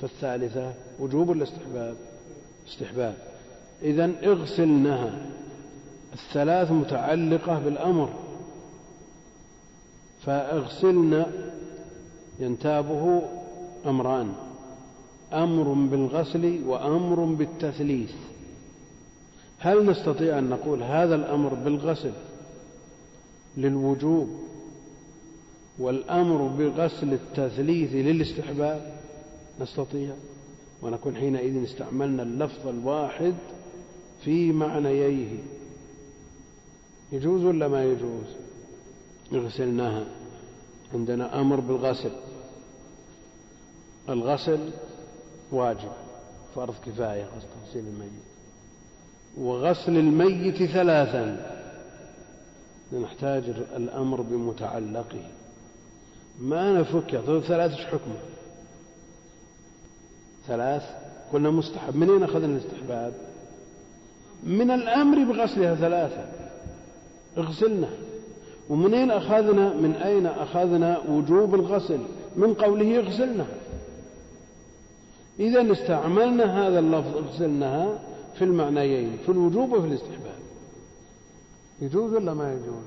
فالثالثة وجوب ولا استحباب. إذا اغسلنها الثلاث متعلقة بالأمر. فأغسلن ينتابه أمران أمر بالغسل وأمر بالتثليث. هل نستطيع أن نقول هذا الأمر بالغسل للوجوب والأمر بغسل التثليث للاستحباب؟ نستطيع. ونكون حينئذ استعملنا اللفظ الواحد في معنييه. يجوز ولا ما يجوز؟ اغسلناها. عندنا أمر بالغسل. الغسل واجب فرض كفاية غسل الميت. وغسل الميت ثلاثا. نحتاج الأمر بمتعلقه. ما نفك ثلاث إيش حكمه؟ ثلاث. قلنا مستحب. من أين أخذنا الاستحباب؟ من الأمر بغسلها ثلاثة اغسلنا. ومنين أخذنا؟ من أين أخذنا وجوب الغسل؟ من قوله اغسلنا إذا استعملنا هذا اللفظ اغسلنها في المعنيين في الوجوب وفي الاستحباب. يجوز ولا ما يجوز؟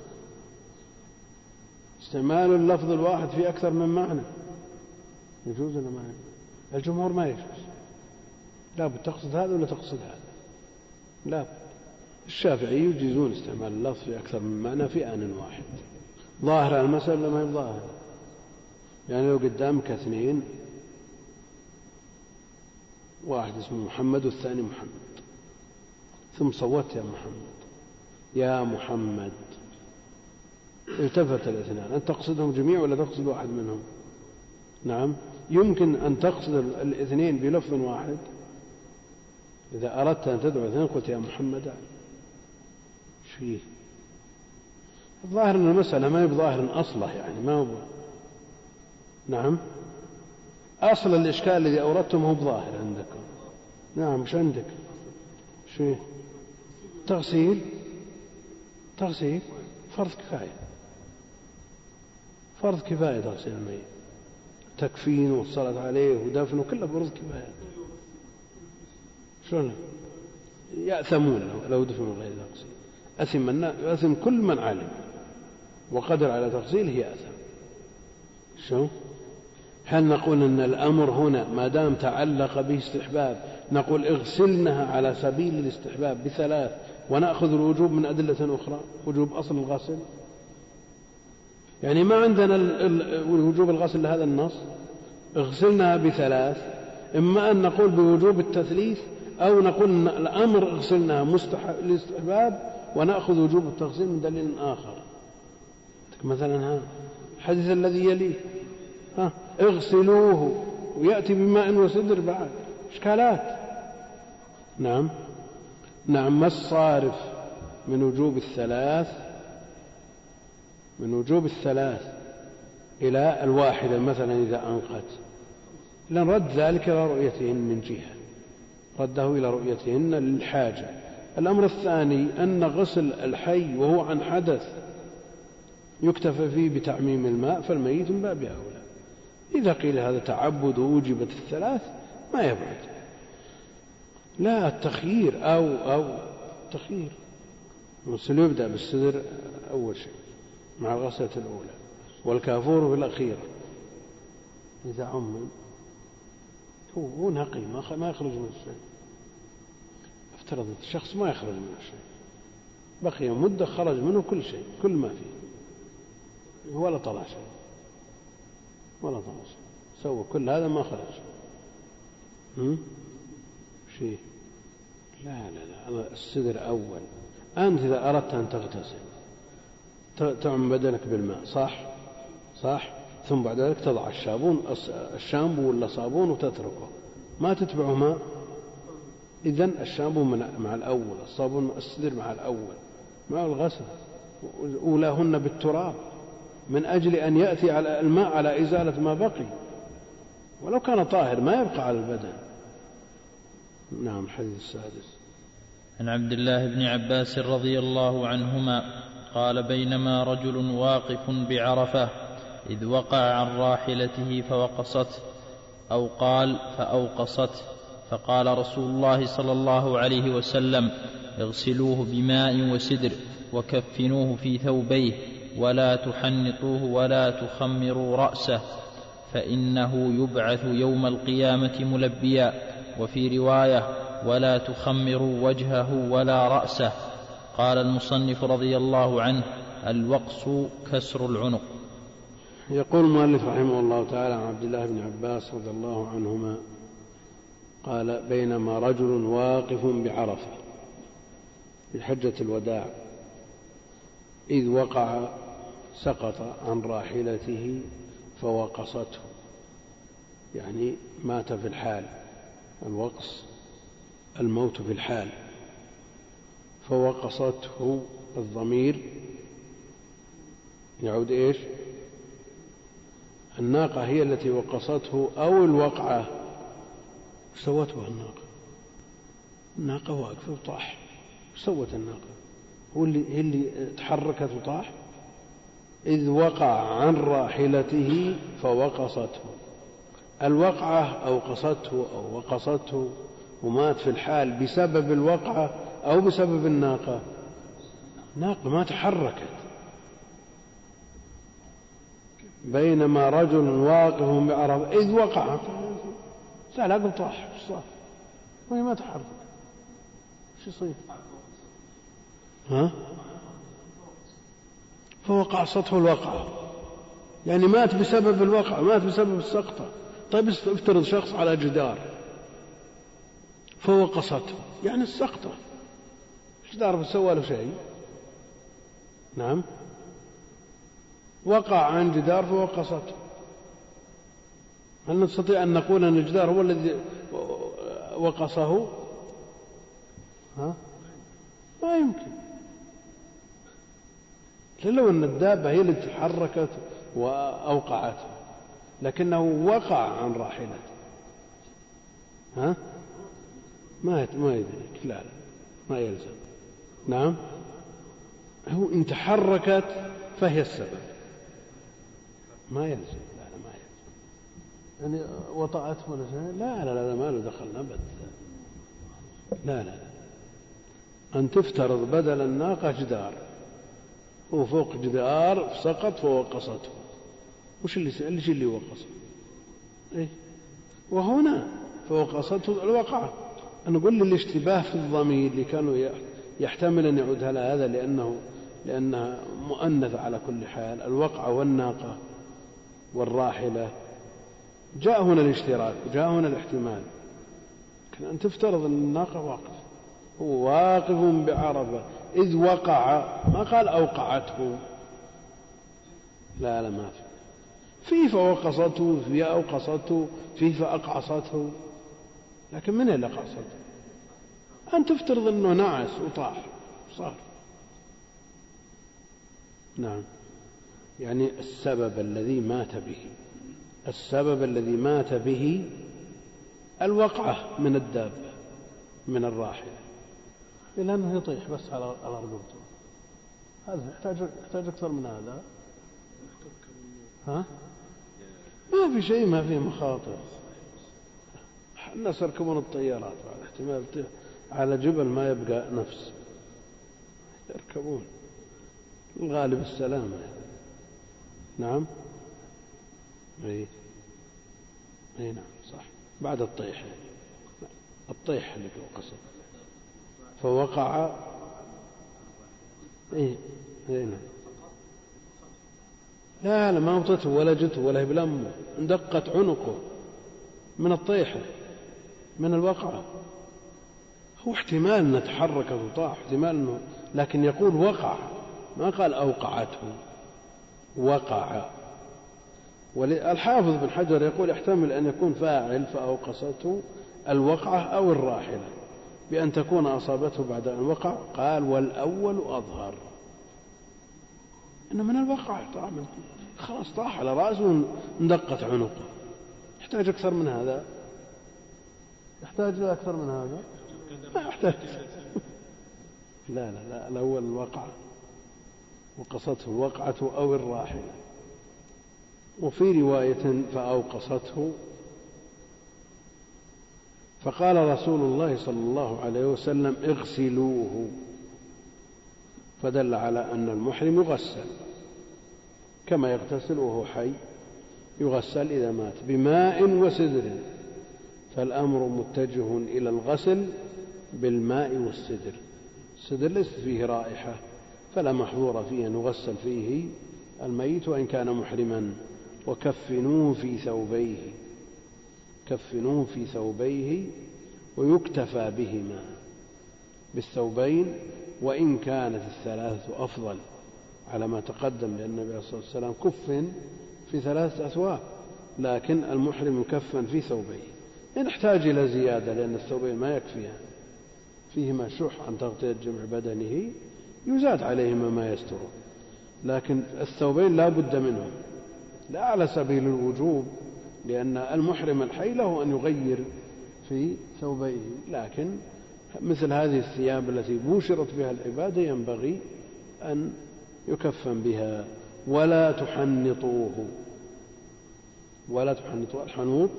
استعمال اللفظ الواحد في أكثر من معنى. يجوز ولا ما يجوز؟ الجمهور ما يجوز. لابد تقصد هذا ولا تقصد هذا؟ لا. الشافعي يجيزون استعمال اللفظ في أكثر من معنى في آن واحد. ظاهر المسألة ما هي ظاهرة يعني لو قدامك اثنين واحد اسمه محمد والثاني محمد. ثم صوت يا محمد. يا محمد. التفت الاثنان. أنت تقصدهم جميع ولا تقصد واحد منهم؟ نعم. يمكن أن تقصد الاثنين بلفظ واحد. إذا أردت أن تدعو اثنين قلت يا محمد. إيش فيه. الظاهر أن المسألة ما هي بظاهر أصله يعني ما هو نعم. أصل الإشكال الذي أوردته ما هو بظاهر عندكم نعم مش عندك. شو؟ تغسيل. تغسيل. فرض كفاية. فرض كفاية تغسيل الميت. تكفين والصلاة عليه ودفنه كله فرض كفاية. شلون؟ يأثمون لو دفنوا غير تغسيل أثم أثم كل من علم وقدر على تغسيله يأثم شو؟ هل نقول أن الأمر هنا ما دام تعلق به استحباب نقول اغسلنها على سبيل الاستحباب بثلاث ونأخذ الوجوب من أدلة أخرى وجوب أصل الغسل؟ يعني ما عندنا وجوب الغسل لهذا النص؟ اغسلنها بثلاث إما أن نقول بوجوب التثليث أو نقول الأمر اغسلنها مستحب الاستحباب ونأخذ وجوب التغسيل من دليل آخر. مثلا ها الحديث الذي يليه. ها اغسلوه ويأتي بماء وسدر بعد. إشكالات. نعم. نعم ما الصارف من وجوب الثلاث؟ من وجوب الثلاث إلى الواحدة مثلا إذا أنقت. لأن رد ذلك إلى رؤيتهن من جهة. رده إلى رؤيتهن للحاجة. الأمر الثاني أن غسل الحي وهو عن حدث يكتفى فيه بتعميم الماء فالميت من باب أولى إذا قيل هذا تعبد ووجبت الثلاث ما يبعد. لا التخيير أو أو تخيير. الغسل يبدأ بالصدر أول شيء مع الغسلة الأولى والكافور في الأخيرة إذا عمم هو نقي ما يخرج من الشيء افترض الشخص ما يخرج من الشيء بقي مدة خرج منه كل شيء كل ما فيه. ولا طلع شيء. ولا طلع شيء. سوى كل هذا ما خرج. شيء. لا لا لا. السدر أول. أنت إذا أردت أن تغتسل تعم بدنك بالماء صح؟ صح؟ ثم بعد ذلك تضع الشابون الشامبو ولا صابون وتتركه. ما تتبعه ماء؟ إذا الشامبو مع الأول الصابون السدر مع الأول مع الغسل أولاهن بالتراب من أجل أن يأتي على الماء على إزالة ما بقي. ولو كان طاهر ما يبقى على البدن. نعم الحديث السادس. عن عبد الله بن عباس رضي الله عنهما قال بينما رجل واقف بعرفة إذ وقع عن راحلته فوقصته أو قال فأوقصته. فقال رسول الله صلى الله عليه وسلم اغسلوه بماء وسدر وكفنوه في ثوبيه ولا تحنطوه ولا تخمروا رأسه فإنه يبعث يوم القيامة ملبيا وفي رواية ولا تخمروا وجهه ولا رأسه. قال المصنف رضي الله عنه الوقص كسر العنق. يقول المؤلف رحمه الله تعالى عن عبد الله بن عباس رضي الله عنهما قال بينما رجل واقف بعرفة في حجة الوداع إذ وقع سقط عن راحلته فوقصته يعني مات في الحال الوقص الموت في الحال فوقصته الضمير يعود إيش؟ الناقة هي التي وقصته أو الوقعة. سوته الناقة. الناقة واقفة وطاح سوت الناقة. هو اللي هي اللي تحركت وطاح. إذ وقع عن راحلته فوقصته. الوقعة أوقصته أو وقصته ومات في الحال بسبب الوقعة أو بسبب الناقة؟ ناقة ما تحركت. بينما رجل واقف بعرب إذ وقع. سهل أقل طاح إيش صار؟ وهي ما تحرك. إيش يصير؟ ها؟ فوقع سطح الوقعة. يعني مات بسبب الوقعة مات بسبب السقطة. طيب افترض شخص على جدار. فوقصته يعني السقطة. الجدار سوى له شيء؟ نعم. وقع عن جدار فوقصته هل نستطيع أن نقول أن الجدار هو الذي وقصه؟ ها؟ ما يمكن. لو أن الدابة هي التي تحركت وأوقعته لكنه وقع عن راحلته. ها؟ ما ما يدريك. لا لا ما يلزم. نعم؟ هو إن تحركت فهي السبب. ما يلزم لا لا ما يلزم يعني وطأته ولا شيء. لا لا لا ما له دخل أبد. لا لا. أن تفترض بدل الناقة جدار. وفوق جدار سقط فوقصته وش اللي إيش اللي وقص؟ إيه؟ وهنا فوقصته الوقعة نقول للاشتباه في الضمير اللي كانوا يحتمل أن يعود على هذا لأنه لأنها مؤنثة على كل حال. الوقعة والناقة والراحلة. جاء هنا الاشتراك جاء هنا الاحتمال. لكن أن تفترض أن الناقة واقف. هو واقف بعرفة إذ وقع ما قال أوقعته. لا لا ما في. في فوقصته في أوقصته في فأقعصته لكن من اللي قصد أن تفترض أنه نعس وطاح. صار. نعم. يعني السبب الذي مات به. السبب الذي مات به الوقعة من الدابة من الراحلة. إلا أنه يطيح بس على على رقبته. هذا يحتاج يحتاج أكثر من هذا. ها؟ ما في شيء ما فيه مخاطر. الناس يركبون الطيارات على احتمال على جبل ما يبقى نفس. يركبون. الغالب السلامة. نعم؟ اي اي نعم صح. بعد الطيح. الطيح اللي قصد فوقع. اي اي نعم. لا لا ما وطته ولا جته ولا بلمه اندقت عنقه من الطيحه من الوقعة. هو احتمال أنه تحرك وطاح احتمال أنه لكن يقول وقع. ما قال أوقعته. وقع. والحافظ بن حجر يقول يحتمل أن يكون فاعل فأوقصته الوقعة أو الراحلة بأن تكون أصابته بعد أن وقع قال والأول أظهر. إنه من الوقع خلاص طاح على رأسه وندقت عنقه. يحتاج أكثر من هذا؟ يحتاج إلى أكثر من هذا؟ ما يحتاج. لا لا لا الأول الوقعة وقصته الوقعة أو الراحلة. وفي رواية فأوقصته. فقال رسول الله صلى الله عليه وسلم اغسلوه. فدل على أن المحرم يغسل. كما يغتسل وهو حي يغسل إذا مات بماء وسدر. فالأمر متجه إلى الغسل بالماء والسدر. السدر ليست فيه رائحة فلا محظور فيه أن يغسل فيه الميت وإن كان محرما. وكفنوه في ثوبيه كفنوه في ثوبيه ويكتفى بهما بالثوبين وإن كانت الثلاثة أفضل على ما تقدم لأن النبي عليه الصلاة والسلام كفن في ثلاثة أثواب لكن المحرم يكفن في ثوبيه. إن احتاج إلى زيادة لأن الثوبين ما يكفيان. فيهما شح عن تغطية جمع بدنه يزاد عليهما ما يستره لكن الثوبين لا بد منهم. لا على سبيل الوجوب لأن المحرم الحي له أن يغير في ثوبيه. لكن مثل هذه الثياب التي بوشرت بها العبادة ينبغي أن يكفن بها. ولا تحنطوه. ولا تحنطوه الحنوط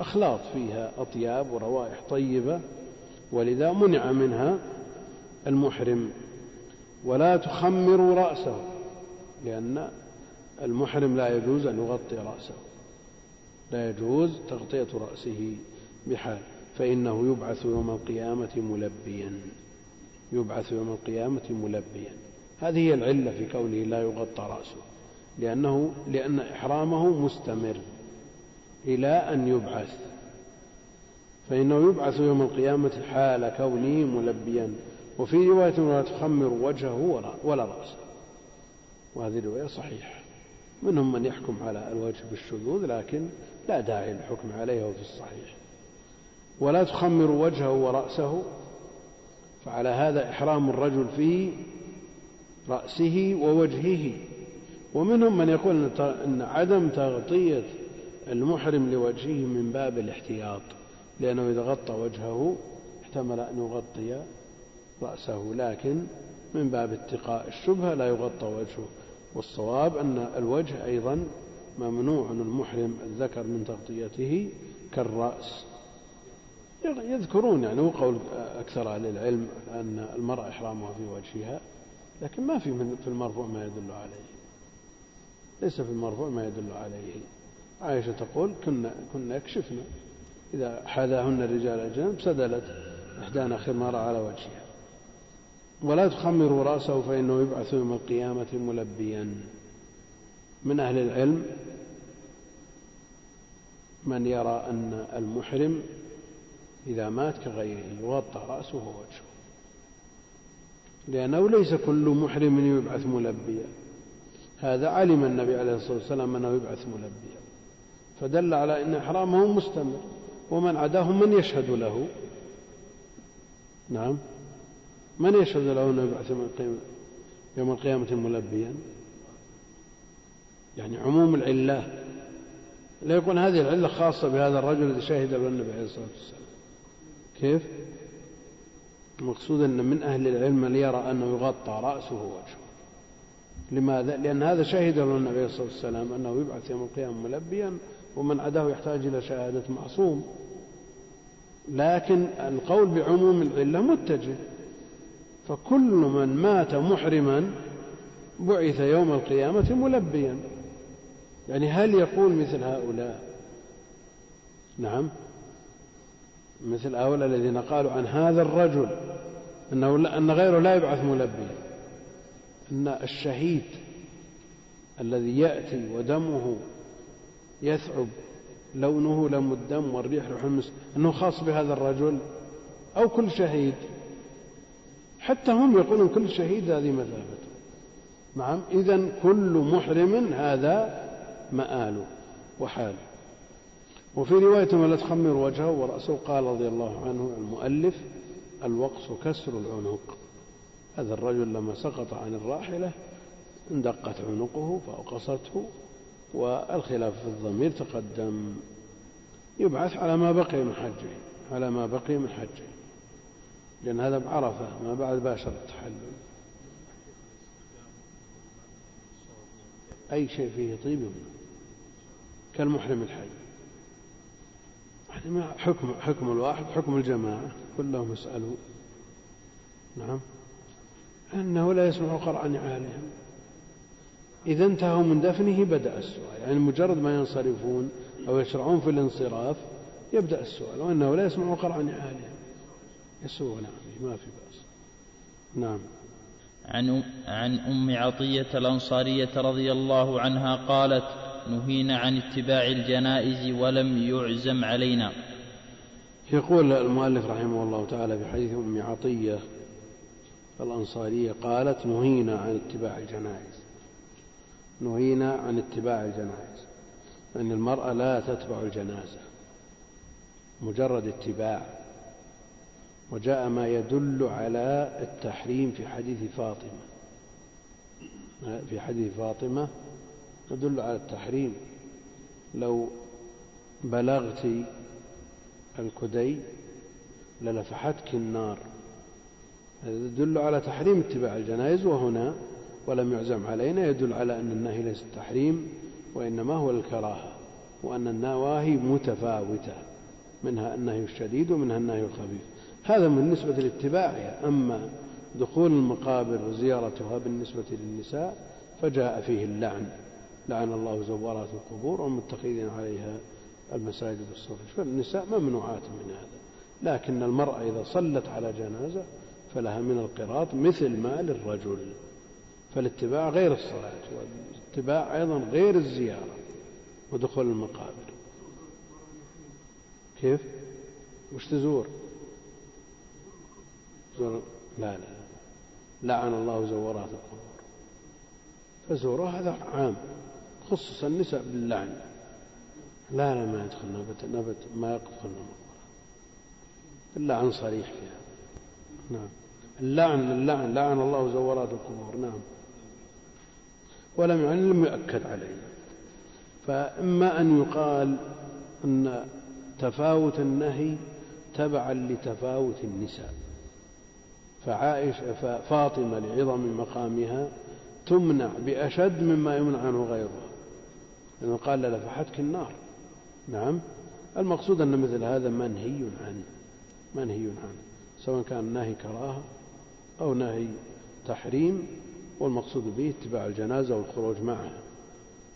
أخلاط فيها أطياب وروائح طيبة. ولذا منع منها المحرم. ولا تخمروا رأسه لأن المحرم لا يجوز أن يغطي رأسه. لا يجوز تغطية رأسه بحال فإنه يبعث يوم القيامة ملبيا. يبعث يوم القيامة ملبيا. هذه هي العلة في كونه لا يغطى رأسه لأنه لأن إحرامه مستمر إلى أن يبعث. فإنه يبعث يوم القيامة حال كونه ملبيا. وفي رواية ولا تخمر وجهه ولا رأسه. وهذه الرواية صحيحة. منهم من يحكم على الوجه بالشذوذ لكن لا داعي للحكم عليه وفي الصحيح. ولا تخمر وجهه ورأسه فعلى هذا إحرام الرجل في رأسه ووجهه. ومنهم من يقول أن عدم تغطية المحرم لوجهه من باب الاحتياط لأنه إذا غطى وجهه احتمل أن يغطي رأسه لكن من باب اتقاء الشبهة لا يغطى وجهه. والصواب أن الوجه أيضا ممنوع المحرم الذكر من تغطيته كالرأس. يذكرون يعني هو قول أكثر أهل العلم أن المرأة إحرامها في وجهها لكن ما في في المرفوع ما يدل عليه. ليس في المرفوع ما يدل عليه. عائشة تقول كنا كنا يكشفن. إذا حذاهن الرجال أجنب سدلت إحدانا خمارة على وجهها. ولا تخمروا رأسه فإنه يبعث يوم القيامة ملبيا. من أهل العلم من يرى أن المحرم إذا مات كغيره يغطى رأسه ووجهه. لأنه ليس كل محرم يبعث ملبيا. هذا علم النبي عليه الصلاة والسلام أنه يبعث ملبيا. فدل على أن إحرامه مستمر. ومن عداه من يشهد له. نعم. من يشهد له أنه يبعث يوم القيامة ملبيا؟ يعني عموم العلة. لا يكون هذه العلة خاصة بهذا الرجل الذي شهد له النبي عليه الصلاة والسلام. كيف؟ المقصود أن من أهل العلم من يرى أنه يغطى رأسه ووجهه. لماذا؟ لأن هذا شهد له النبي عليه الصلاة والسلام أنه يبعث يوم القيامة ملبيا ومن عداه يحتاج إلى شهادة معصوم. لكن القول بعموم العلة متجه. فكل من مات محرما بعث يوم القيامة ملبيا. يعني هل يقول مثل هؤلاء؟ نعم. مثل هؤلاء الذين قالوا عن هذا الرجل أنه أن غيره لا يبعث ملبيا. أن الشهيد الذي يأتي ودمه يثعب لونه لم الدم والريح ريح أنه خاص بهذا الرجل أو كل شهيد. حتى هم يقولون كل شهيد هذه مثابته نعم إذا كل محرم هذا مآله وحال. وفي رواية ولا تخمر وجهه ورأسه قال رضي الله عنه المؤلف الوقص كسر العنق. هذا الرجل لما سقط عن الراحلة اندقت عنقه فأوقصته والخلاف في الضمير تقدم. يبعث على ما بقي من حجه على ما بقي من حجه. لأن هذا بعرفة ما بعد باشر التحلل. أي شيء فيه طيب يمنع كالمحرم الحي. يعني حكم حكم الواحد حكم الجماعة كلهم يسألون نعم. أنه لا يسمع قرع نعالهم إذا انتهوا من دفنه بدأ السؤال. يعني مجرد ما ينصرفون أو يشرعون في الانصراف يبدأ السؤال. وأنه لا يسمع قرع نعالهم يسوع نعم ما في بأس. نعم. عن عن أم عطية الأنصارية رضي الله عنها قالت نهينا عن اتباع الجنائز ولم يعزم علينا. يقول المؤلف رحمه الله تعالى في حديث أم عطية الأنصارية قالت نهينا عن اتباع الجنائز. نهينا عن اتباع الجنائز. أن المرأة لا تتبع الجنازة مجرد اتباع. وجاء ما يدل على التحريم في حديث فاطمة. في حديث فاطمة يدل على التحريم. لو بلغت الكدي للفحتك النار. يدل على تحريم اتباع الجنائز وهنا ولم يعزم علينا يدل على أن النهي ليس التحريم وإنما هو الكراهة وأن النواهي متفاوتة منها النهي الشديد ومنها النهي الخفيف. هذا بالنسبة لاتباعها أما دخول المقابر وزيارتها بالنسبة للنساء فجاء فيه اللعن لعن الله زوارات القبور والمتخذين عليها المساجد والصور فالنساء ممنوعات من هذا لكن المرأة إذا صلت على جنازة فلها من القراط مثل ما للرجل فالاتباع غير الصلاة والاتباع أيضا غير الزيارة ودخول المقابر كيف؟ وش تزور؟ لا لا لعن الله زورات القبور. فزورها هذا عام خصص النساء باللعن. لا لا ما يدخل نبت نبت ما يدخل المقبرة اللعن صريح فيها. نعم. اللعن للعن لعن الله زورات القبور. نعم. ولم يعني لم يؤكد عليه. فإما أن يقال أن تفاوت النهي تبعا لتفاوت النساء. فعائشة فاطمة لعظم مقامها تمنع بأشد مما يمنع عنه غيرها لأنه قال لفحتك النار. نعم. المقصود أن مثل هذا منهي عنه منهي عنه سواء كان نهي كراهة أو نهي تحريم والمقصود به اتباع الجنازة والخروج معها.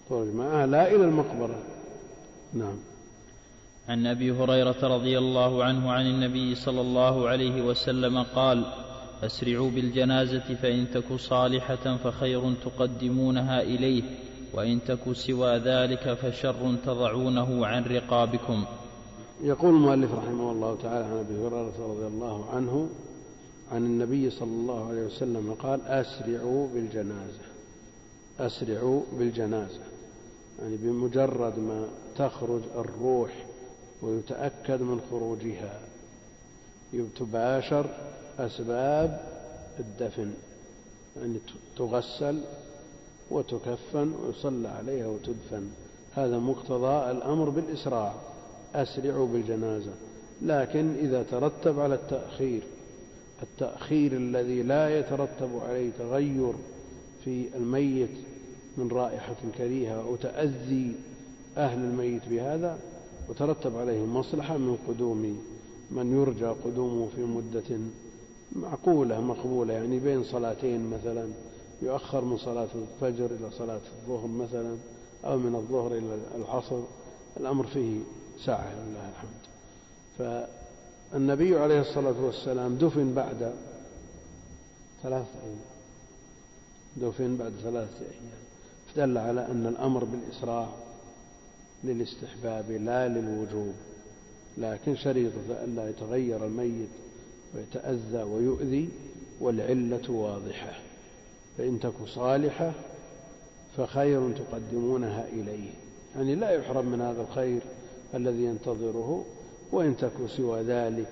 الخروج معها لا إلى المقبرة. نعم. عن أبي هريرة رضي الله عنه عن النبي صلى الله عليه وسلم قال أسرعوا بالجنازة فإن تك صالحة فخير تقدمونها إليه وإن تك سوى ذلك فشر تضعونه عن رقابكم. يقول المؤلف رحمه الله تعالى عن أبي هريرة رضي الله عنه عن النبي صلى الله عليه وسلم قال أسرعوا بالجنازة أسرعوا بالجنازة يعني بمجرد ما تخرج الروح ويتأكد من خروجها. تباشر أسباب الدفن يعني تغسل وتكفن ويصلى عليها وتدفن. هذا مقتضى الأمر بالإسراع أسرعوا بالجنازة. لكن إذا ترتب على التأخير التأخير الذي لا يترتب عليه تغير في الميت من رائحة كريهة أو تأذي أهل الميت بهذا وترتب عليه مصلحة من قدوم من يرجى قدومه في مدة معقولة مقبولة يعني بين صلاتين مثلا يؤخر من صلاة الفجر إلى صلاة الظهر مثلا أو من الظهر إلى العصر الأمر فيه ساعة لله الحمد. النبي عليه الصلاة والسلام دفن بعد ثلاثة أيام. دفن بعد ثلاثة أيام. فدل على أن الأمر بالإسراع للاستحباب لا للوجوب. لكن شريطة ألا يتغير الميت ويتأذى ويؤذي والعلة واضحة. فإن تك صالحة فخير تقدمونها إليه. يعني لا يحرم من هذا الخير الذي ينتظره وإن تكو سوى ذلك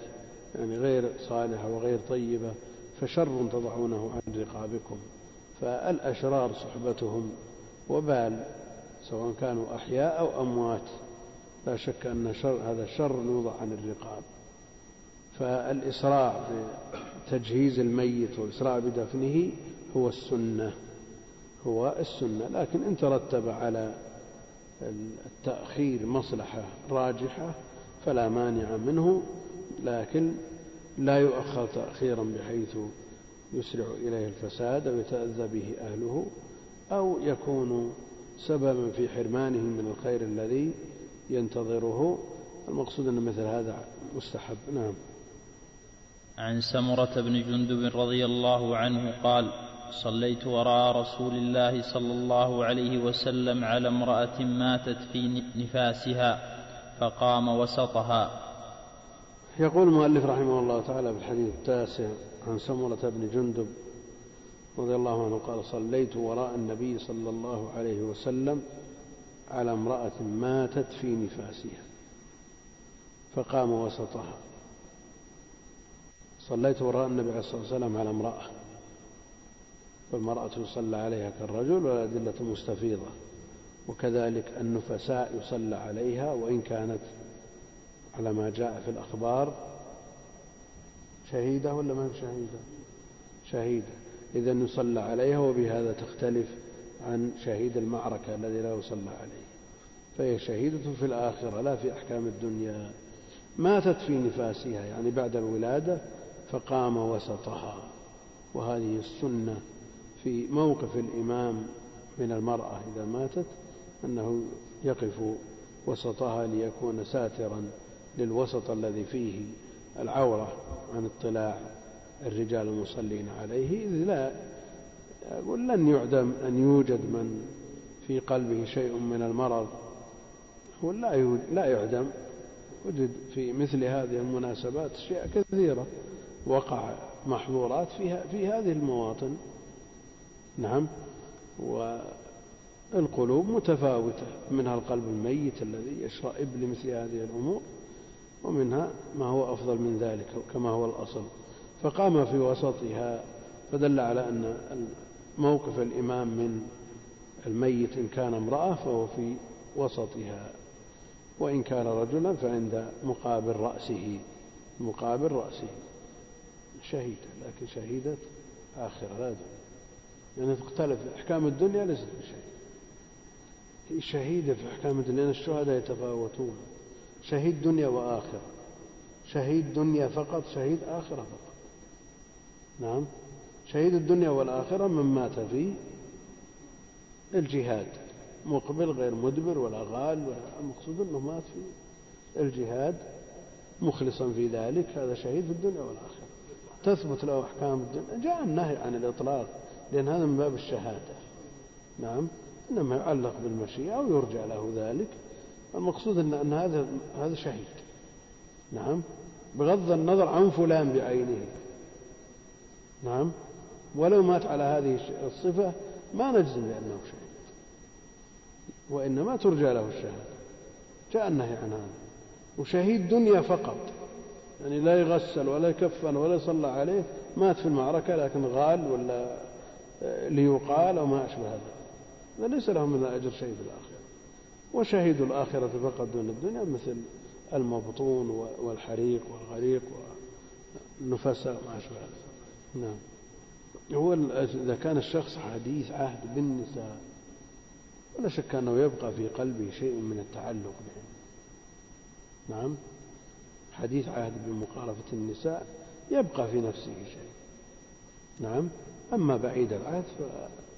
يعني غير صالحة وغير طيبة فشر تضعونه عن رقابكم. فالأشرار صحبتهم وبال سواء كانوا أحياء أو أموات. لا شك أن شر هذا الشر يوضع عن الرقاب. فالإسراع في تجهيز الميت والإسراع بدفنه هو السنة هو السنة. لكن إن ترتب على التأخير مصلحة راجحة فلا مانع منه لكن لا يؤخر تأخيرا بحيث يسرع إليه الفساد أو يتأذى به أهله أو يكون سببا في حرمانه من الخير الذي ينتظره. المقصود أن مثل هذا مستحب. نعم. عن سمرة بن جندب رضي الله عنه قال صليت وراء رسول الله صلى الله عليه وسلم على امرأة ماتت في نفاسها فقام وسطها. يقول المؤلف رحمه الله تعالى في الحديث التاسع عن سمرة بن جندب رضي الله عنه قال صليت وراء النبي صلى الله عليه وسلم على امرأة ماتت في نفاسها فقام وسطها. صليت وراء النبي عليه الصلاة والسلام على امرأة والمرأة يصلى عليها كالرجل والأدلة مستفيضة. وكذلك النفساء يصلى عليها وإن كانت على ما جاء في الأخبار شهيدة ولا ما هي شهيدة؟ شهيدة. إذا يصلى عليها وبهذا تختلف عن شهيد المعركة الذي لا يصلى عليه. فهي شهيدة في الآخرة لا في أحكام الدنيا. ماتت في نفاسها يعني بعد الولادة فقام وسطها. وهذه السنة في موقف الإمام من المرأة إذا ماتت أنه يقف وسطها ليكون ساترا للوسط الذي فيه العورة عن اطلاع الرجال المصلين عليه. إذ لا أقول لن يعدم أن يوجد من في قلبه شيء من المرض. هو لا لا يعدم. وجد في مثل هذه المناسبات أشياء كثيرة. وقع محظورات فيها في هذه المواطن. نعم. والقلوب متفاوتة. منها القلب الميت الذي يشرئب لمثل هذه الأمور. ومنها ما هو أفضل من ذلك كما هو الأصل. فقام في وسطها فدل على أن موقف الإمام من الميت إن كان امرأة فهو في وسطها وإن كان رجلا فعند مقابل رأسه مقابل رأسه. شهيدة لكن شهيدة آخرة لا لأن تختلف أحكام الدنيا ليست بشيء هي شهيدة في أحكام الدنيا لأن الشهداء يتفاوتون. شهيد دنيا وآخرة. شهيد دنيا فقط شهيد آخرة فقط. نعم؟ شهيد الدنيا والآخرة من مات في الجهاد. مقبل غير مدبر ولا غال المقصود أنه مات في الجهاد مخلصا في ذلك. هذا شهيد في الدنيا والآخرة. تثبت له أحكام الدنيا. جاء النهي عن الإطلاق لأن هذا من باب الشهادة. نعم إنما يعلق بالمشيئة أو يرجى له ذلك. المقصود أن, أن هذا هذا شهيد. نعم بغض النظر عن فلان بعينه. نعم ولو مات على هذه الصفة ما نجزم بأنه شهيد وإنما ترجى له الشهادة جاء النهي عن هذا. وشهيد دنيا فقط يعني لا يغسل ولا يكفن ولا يصلى عليه مات في المعركة لكن غال ولا ليقال أو ما أشبه هذا. ليس له من الأجر شيء في الآخرة. وشهيد الآخرة فقط دون الدنيا مثل المبطون والحريق والغريق والنفساء ما أشبه هذا. نعم. هو إذا كان الشخص حديث عهد بالنساء ولا شك أنه يبقى في قلبه شيء من التعلق بهم نعم. حديث عهد بمخالفة النساء يبقى في نفسه شيء. نعم. أما بعيد العهد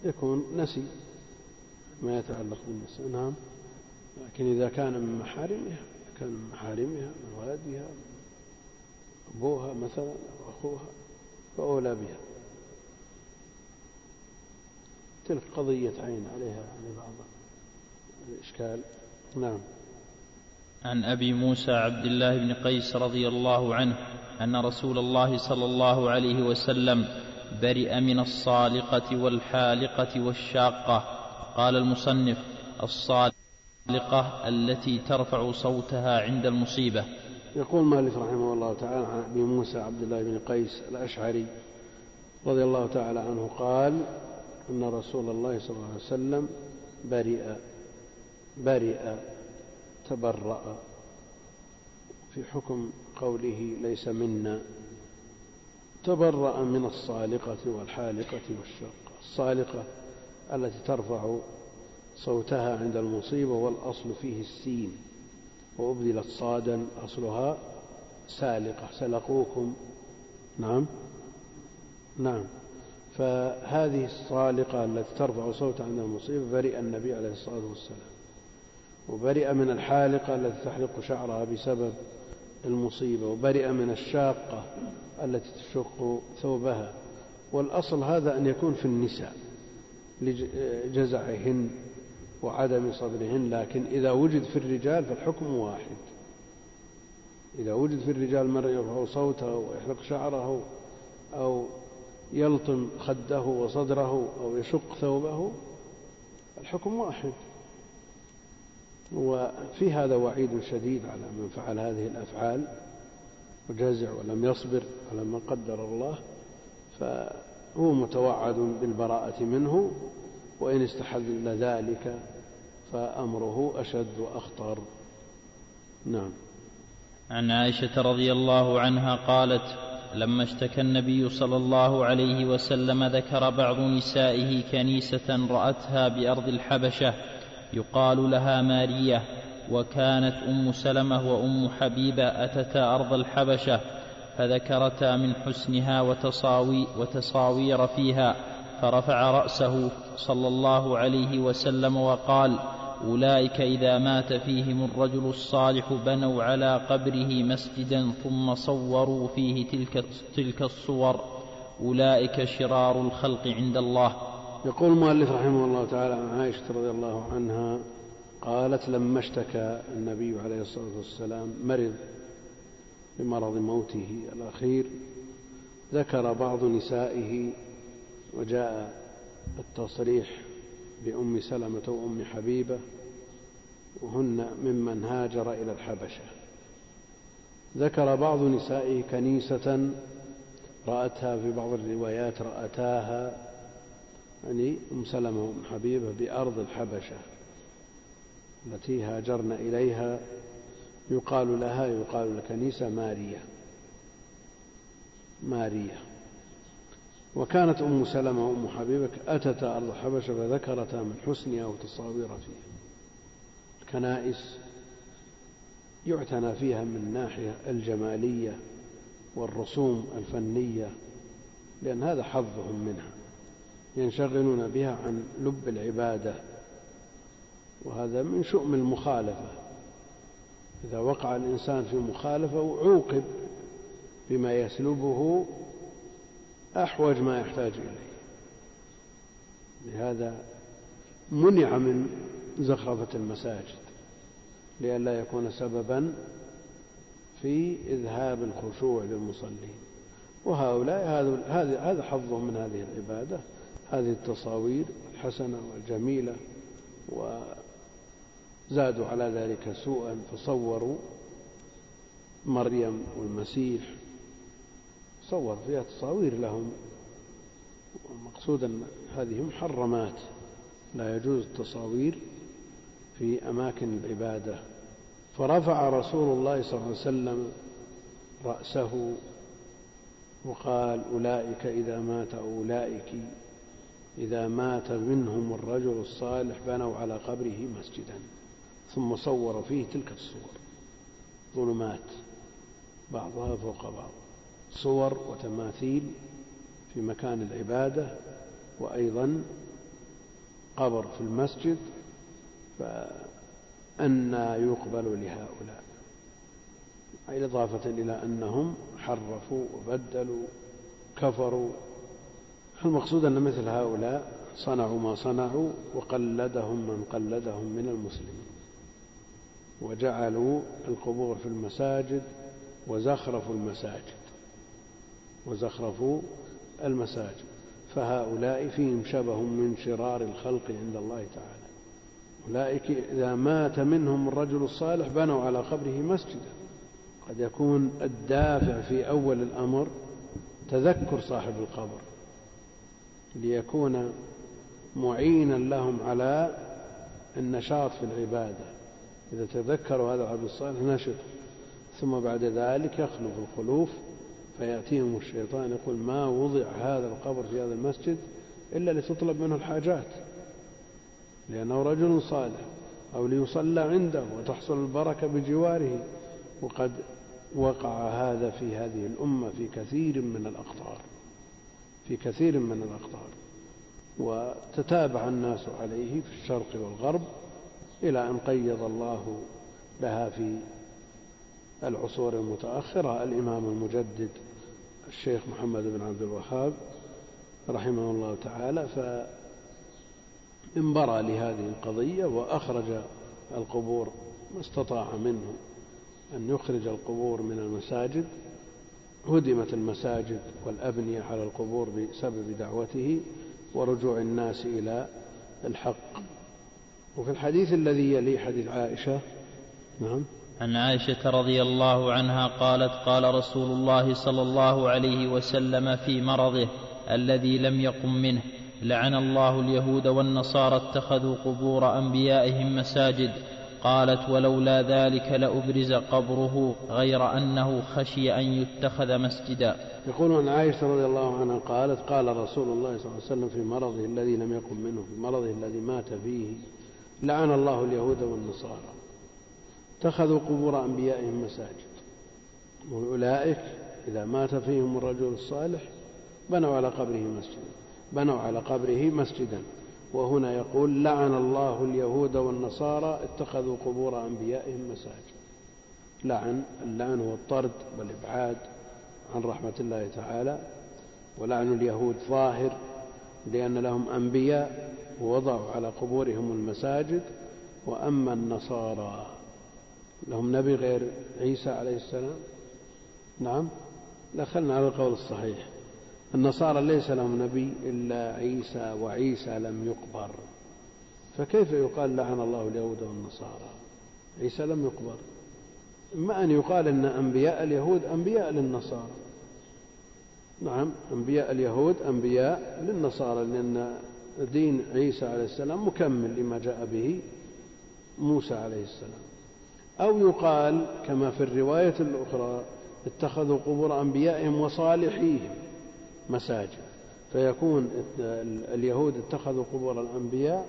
فيكون نسي ما يتعلق بالنساء. نعم. لكن إذا كان من محارمها كان من محارمها من ولدها أبوها مثلا أو أخوها فأولى بها. تلك قضية عين عليها يعني بعض الإشكال. نعم. عن أبي موسى عبد الله بن قيس رضي الله عنه أن رسول الله صلى الله عليه وسلم برئ من الصالقة والحالقة والشاقة. قال المصنف الصالقة التي ترفع صوتها عند المصيبة. يقول مالك رحمه الله تعالى عن أبي موسى عبد الله بن قيس الأشعري رضي الله تعالى عنه قال أن رسول الله صلى الله عليه وسلم برئ برئ تبرأ في حكم قوله ليس منا. تبرأ من الصالقة والحالقة والشاقة الصالقة التي ترفع صوتها عند المصيبة والأصل فيه السين. وأبدلت صادا أصلها سالقة. سلقوكم. نعم. نعم. فهذه الصالقة التي ترفع صوتها عند المصيبة برئ النبي عليه الصلاة والسلام. وبرئ من الحالقة التي تحلق شعرها بسبب المصيبة. وبرئ من الشاقة التي تشق ثوبها. والأصل هذا أن يكون في النساء لجزعهن وعدم صبرهن لكن إذا وجد في الرجال فالحكم واحد. إذا وجد في الرجال من يرفع صوته ويحلق شعره أو يلطم خده وصدره أو يشق ثوبه الحكم واحد. وفي هذا وعيد شديد على من فعل هذه الأفعال وجازع ولم يصبر على ما قدر الله فهو متوعد بالبراءة منه وإن استحل ذلك فأمره أشد وأخطر. نعم. عن عائشة رضي الله عنها قالت لما اشتكى النبي صلى الله عليه وسلم ذكر بعض نسائه كنيسة رأتها بأرض الحبشة يقال لها مارية وكانت أم سلمة وأم حبيبة أتتا أرض الحبشة فذكرتا من حسنها وتصاوي وتصاوير فيها فرفع رأسه صلى الله عليه وسلم وقال أولئك إذا مات فيهم الرجل الصالح بنوا على قبره مسجدا ثم صوروا فيه تلك, تلك الصور. أولئك شرار الخلق عند الله. يقول المؤلف رحمه الله تعالى عن عائشة رضي الله عنها قالت لما اشتكى النبي عليه الصلاة والسلام مرض بمرض موته الأخير ذكر بعض نسائه وجاء التصريح بأم سلمة وأم حبيبة وهن ممن هاجر إلى الحبشة. ذكر بعض نسائه كنيسة رأتها في بعض الروايات رأتاها يعني أم سلمة وأم حبيبة بأرض الحبشة التي هاجرن إليها. يقال لها يقال الكنيسة ماريا. ماريا. وكانت أم سلمة وأم حبيبة أتتا أرض الحبشة فذكرتا من حسنها وتصاوير فيها. الكنائس يعتنى فيها من الناحية الجمالية والرسوم الفنية لأن هذا حظهم منها. ينشغلون بها عن لب العبادة وهذا من شؤم المخالفة. إذا وقع الإنسان في مخالفة عوقب بما يسلبه أحوج ما يحتاج إليه. لهذا منع من زخرفة المساجد لئلا يكون سببا في إذهاب الخشوع للمصلين. وهؤلاء هذا هذا حظهم من هذه العبادة هذه التصاوير الحسنة والجميلة وزادوا على ذلك سوءا. فصوروا مريم والمسيح صور فيها تصاوير لهم. المقصود أن هذه محرمات. لا يجوز التصاوير في أماكن العبادة. فرفع رسول الله صلى الله عليه وسلم رأسه وقال أولئك إذا مات أولئك إذا مات منهم الرجل الصالح بنوا على قبره مسجدا. ثم صور فيه تلك الصور. ظلمات بعضها فوق بعض. صور وتماثيل في مكان العبادة وأيضا قبر في المسجد فأنى يقبل لهؤلاء. إضافة إلى أنهم حرفوا وبدلوا كفروا. المقصود أن مثل هؤلاء صنعوا ما صنعوا وقلدهم من قلدهم من المسلمين. وجعلوا القبور في المساجد وزخرفوا المساجد. وزخرفوا المساجد فهؤلاء فيهم شبه من شرار الخلق عند الله تعالى. أولئك إذا مات منهم الرجل الصالح بنوا على قبره مسجدا. قد يكون الدافع في أول الأمر تذكر صاحب القبر ليكون معينا لهم على النشاط في العبادة. إذا تذكروا هذا العبد الصالح نشطوا ثم بعد ذلك يخلف الخلوف فيأتيهم الشيطان يقول ما وضع هذا القبر في هذا المسجد إلا لتطلب منه الحاجات لأنه رجل صالح أو ليصلى عنده وتحصل البركة بجواره. وقد وقع هذا في هذه الأمة في كثير من الأقطار في كثير من الأقطار. وتتابع الناس عليه في الشرق والغرب إلى أن قيض الله لها في العصور المتأخرة. الإمام المجدد الشيخ محمد بن عبد الوهاب رحمه الله تعالى فانبرى لهذه القضية وأخرج القبور ما استطاع منه أن يخرج القبور من المساجد. هدمت المساجد والأبنية على القبور بسبب دعوته ورجوع الناس إلى الحق. وفي الحديث الذي يلي حديث عائشة نعم عن عائشة رضي الله عنها قالت قال رسول الله صلى الله عليه وسلم في مرضه الذي لم يقم منه لعن الله اليهود والنصارى اتخذوا قبور أنبيائهم مساجد. قالت ولولا ذلك لأبرز قبره غير أنه خشي أن يتخذ مسجدا. يقول عن عائشة رضي الله عنها قالت قال رسول الله صلى الله عليه وسلم في مرضه الذي لم يقم منه في مرضه الذي مات فيه لعن الله اليهود والنصارى. اتخذوا قبور أنبيائهم مساجد. وأولئك إذا مات فيهم الرجل الصالح بنوا على قبره مسجدا بنوا على قبره مسجدا. وهنا يقول لعن الله اليهود والنصارى اتخذوا قبور أنبيائهم مساجد. لعن اللعن هو الطرد والإبعاد عن رحمة الله تعالى. ولعن اليهود ظاهر لأن لهم أنبياء ووضعوا على قبورهم المساجد. وأما النصارى لهم نبي غير عيسى عليه السلام. نعم. دخلنا على القول الصحيح. النصارى ليس لهم نبي إلا عيسى وعيسى لم يقبر. فكيف يقال لعن الله اليهود والنصارى؟ عيسى لم يقبر. إما أن يقال أن أنبياء اليهود أنبياء للنصارى. نعم أنبياء اليهود أنبياء للنصارى لأن دين عيسى عليه السلام مكمل لما جاء به موسى عليه السلام. أو يقال كما في الرواية الأخرى اتخذوا قبور أنبيائهم وصالحيهم مساجد. فيكون اليهود اتخذوا قبور الأنبياء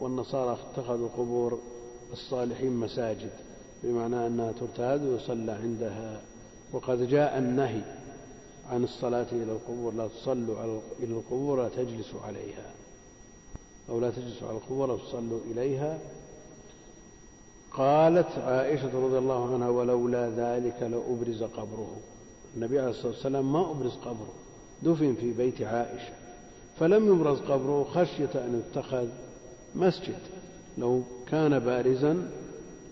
والنصارى اتخذوا قبور الصالحين مساجد بمعنى أنها ترتاد ويصلى عندها. وقد جاء النهي عن الصلاة إلى القبور لا تصلوا إلى القبور لا تجلسوا عليها أو لا تجلسوا على القبور وتصلوا إليها قالت عائشة رضي الله عنها ولولا ذلك لأبرز قبره. النبي عليه الصلاة والسلام ما أبرز قبره دفن في بيت عائشة فلم يبرز قبره خشية أن يتخذ مسجد. لو كان بارزا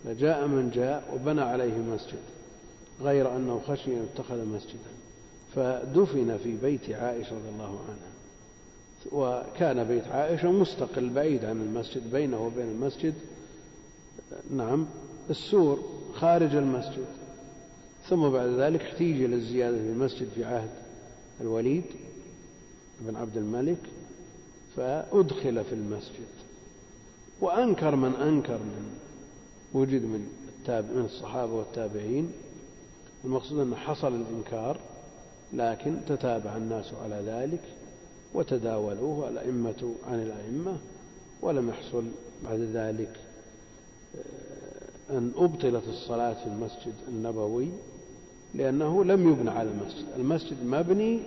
لجاء من جاء وبنى عليه مسجد غير أنه خشي أن يتخذ مسجدا. فدفن في بيت عائشة رضي الله عنها. وكان بيت عائشة مستقل بعيد عن المسجد بينه وبين المسجد نعم السور خارج المسجد ثم بعد ذلك احتيج إلى الزيادة في المسجد في عهد الوليد بن عبد الملك فأدخل في المسجد وأنكر من أنكر من وجد من من الصحابة والتابعين المقصود أن حصل الإنكار لكن تتابع الناس على ذلك وتداولوه الأئمة عن الأئمة ولم يحصل بعد ذلك أن أبطلت الصلاة في المسجد النبوي لأنه لم يبنى على المسجد. المسجد مبني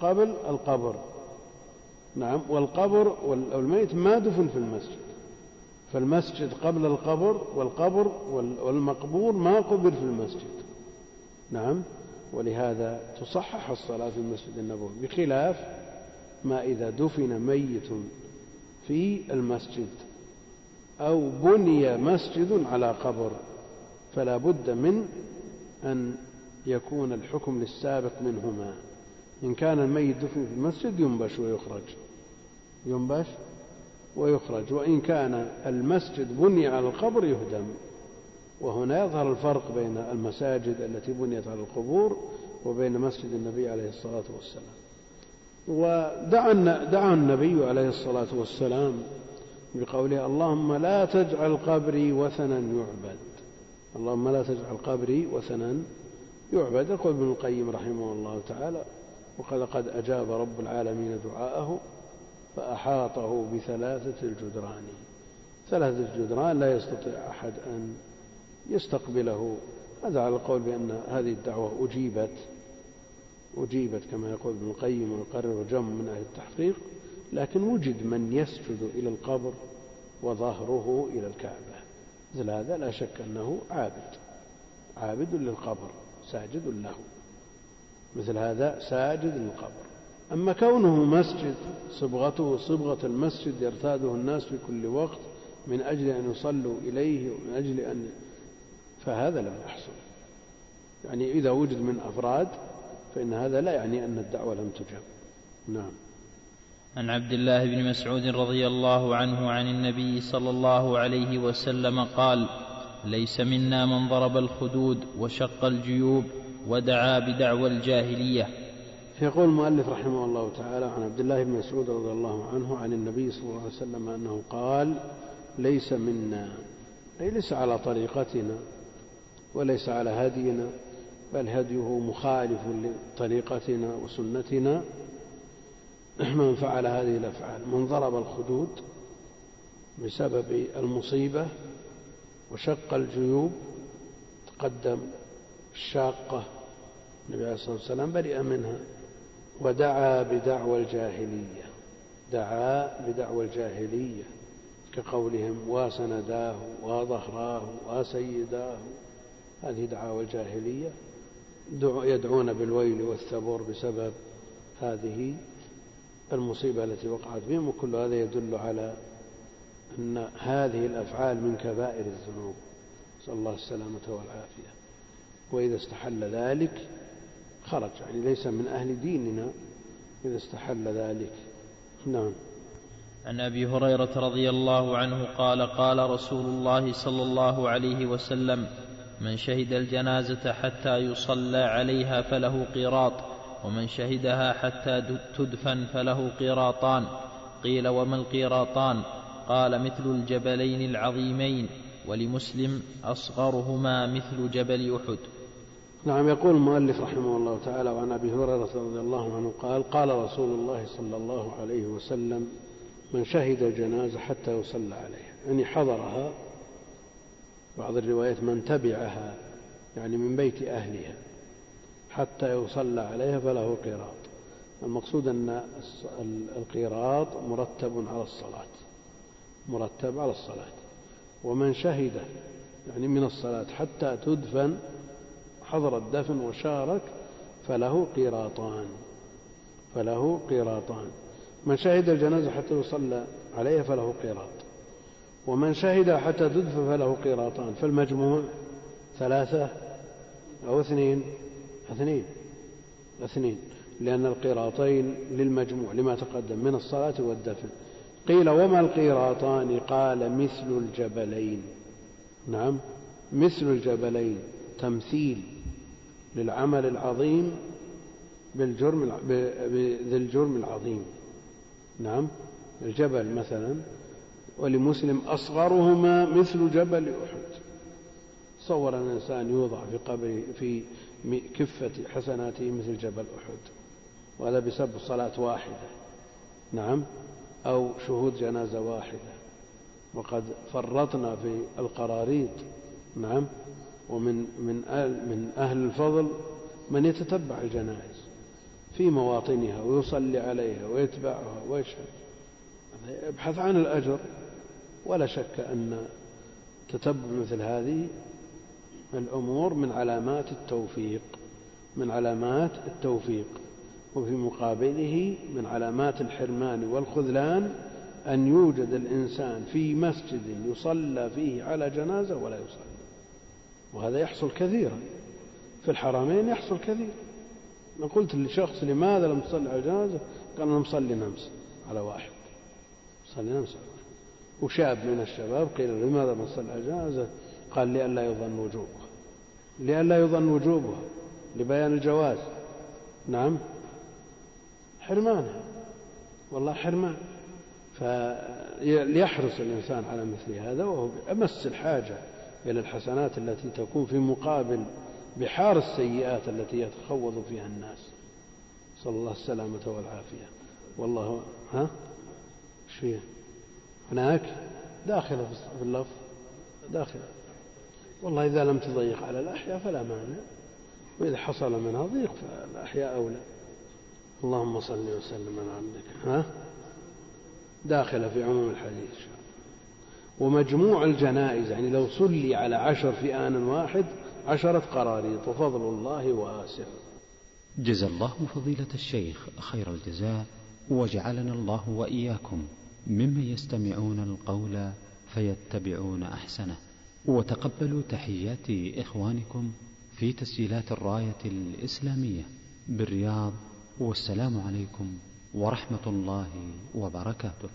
قبل القبر. نعم والقبر والميت ما دفن في المسجد. فالمسجد قبل القبر والقبر والمقبور ما قبر في المسجد. نعم ولهذا تصحح الصلاة في المسجد النبوي بخلاف ما إذا دفن ميت في المسجد. أو بني مسجد على قبر فلا بد من أن يكون الحكم للسابق منهما. إن كان الميت دفن في المسجد ينبش ويخرج. ينبش ويخرج. وإن كان المسجد بني على القبر يهدم. وهنا يظهر الفرق بين المساجد التي بنيت على القبور وبين مسجد النبي عليه الصلاة والسلام. ودعا دعا النبي عليه الصلاة والسلام بقوله اللهم لا تجعل قبري وثنا يعبد. اللهم لا تجعل قبري وثنا يعبد. يقول ابن القيم رحمه الله تعالى وقد قد أجاب رب العالمين دعاءه فأحاطه بثلاثة الجدران. ثلاثة الجدران لا يستطيع أحد أن يستقبله. هذا على القول بأن هذه الدعوة أجيبت. أجيبت كما يقول ابن القيم ويقرر جم من أهل التحقيق. لكن وجد من يسجد إلى القبر وظهره إلى الكعبة. مثل هذا لا شك أنه عابد. عابد للقبر ساجد له. مثل هذا ساجد للقبر. أما كونه مسجد صبغته صبغة المسجد يرتاده الناس في كل وقت من أجل أن يصلوا إليه ومن أجل أن فهذا لم يحصل. يعني إذا وجد من أفراد فإن هذا لا يعني أن الدعوة لم تجب. نعم. عن عبد الله بن مسعود رضي الله عنه عن النبي صلى الله عليه وسلم قال ليس منا من ضرب الخدود وشق الجيوب ودعا بدعوى الجاهلية. يقول المؤلف رحمه الله تعالى عن عبد الله بن مسعود رضي الله عنه عن النبي صلى الله عليه وسلم أنه قال ليس منا. أي ليس على طريقتنا وليس على هدينا بل هديه مخالف لطريقتنا وسنتنا. من فعل هذه الأفعال. من ضرب الخدود بسبب المصيبة وشق الجيوب تقدم الشاقة النبي عليه الصلاة والسلام برئ منها ودعا بدعوى الجاهلية. دعا بدعوى الجاهلية كقولهم وسنداه وظهراه وسيداه هذه دعاوى الجاهلية يدعون بالويل والثبور بسبب هذه المصيبة التي وقعت بهم وكل هذا يدل على أن هذه الأفعال من كبائر الذنوب. نسأل الله السلامة والعافية. وإذا استحل ذلك خرج يعني ليس من أهل ديننا إذا استحل ذلك. نعم. عن أبي هريرة رضي الله عنه قال قال رسول الله صلى الله عليه وسلم من شهد الجنازة حتى يصلى عليها فله قيراط ومن شهدها حتى تدفن فله قيراطان. قيل وما القيراطان؟ قال مثل الجبلين العظيمين ولمسلم أصغرهما مثل جبل أحد. نعم يقول المؤلف رحمه الله تعالى وعن أبي هريرة رضي الله عنه قال قال رسول الله صلى الله عليه وسلم من شهد الجنازة حتى يصلى عليها. يعني حضرها بعض الروايات من تبعها يعني من بيت أهلها. حتى يصلى عليها فله قيراط المقصود أن القيراط مرتب على الصلاة. مرتب على الصلاة. ومن شهد يعني من الصلاة حتى تدفن حضر الدفن وشارك فله قيراطان فله قيراطان من شهد الجنازة حتى يصلى عليها فله قيراط ومن شهد حتى تدفن فله قيراطان فالمجموع ثلاثة أو اثنين. اثنين اثنين لأن القيراطين للمجموع لما تقدم من الصلاة والدفن. قيل وما القيراطان قال مثل الجبلين. نعم مثل الجبلين تمثيل للعمل العظيم بالجرم بذي الجرم العظيم. نعم الجبل مثلا ولمسلم أصغرهما مثل جبل أحد. تصور أن الإنسان يوضع في قبره في كفة حسناته مثل جبل أحد وهذا بسبب صلاة واحدة نعم أو شهود جنازة واحدة. وقد فرطنا في القراريط نعم ومن من أهل من أهل الفضل من يتتبع الجنائز في مواطنها ويصلي عليها ويتبعها ويشهد. يبحث عن الأجر ولا شك أن تتبع مثل هذه الأمور من علامات التوفيق من علامات التوفيق وفي مقابله من علامات الحرمان والخذلان أن يوجد الإنسان في مسجد يصلى فيه على جنازة ولا يصلي. وهذا يحصل كثيرا. في الحرمين يحصل كثيرا. أنا قلت لشخص لماذا لم تصلي على جنازة؟ قال أنا مصلي نمس على واحد. صلي نمس على واحد. وشاب من الشباب قيل لماذا ما صلى جنازة؟ قال لئلا يظن وجوبها لئلا يظن وجوبها لبيان الجواز. نعم. حرمانها والله حرمان. فليحرص الإنسان على مثل هذا وهو بأمس الحاجة إلى الحسنات التي تكون في مقابل بحار السيئات التي يتخوض فيها الناس. صلى الله السلامة والعافية. والله ها؟ فيه هناك؟ داخلة في اللفظ. داخلة. والله إذا لم تضيق على الأحياء فلا مانع وإذا حصل منها ضيق فالأحياء أولى. اللهم صل وسلم على عبدك. ها؟ داخلة في عموم الحديث ومجموع الجنائز يعني لو صلي على عشر في آن واحد عشرة قراريط. وفضل الله واسع. جزى الله فضيلة الشيخ خير الجزاء وجعلنا الله وإياكم ممن يستمعون القول فيتبعون أحسنه. وتقبلوا تحيات إخوانكم في تسجيلات الراية الإسلامية بالرياض والسلام عليكم ورحمة الله وبركاته.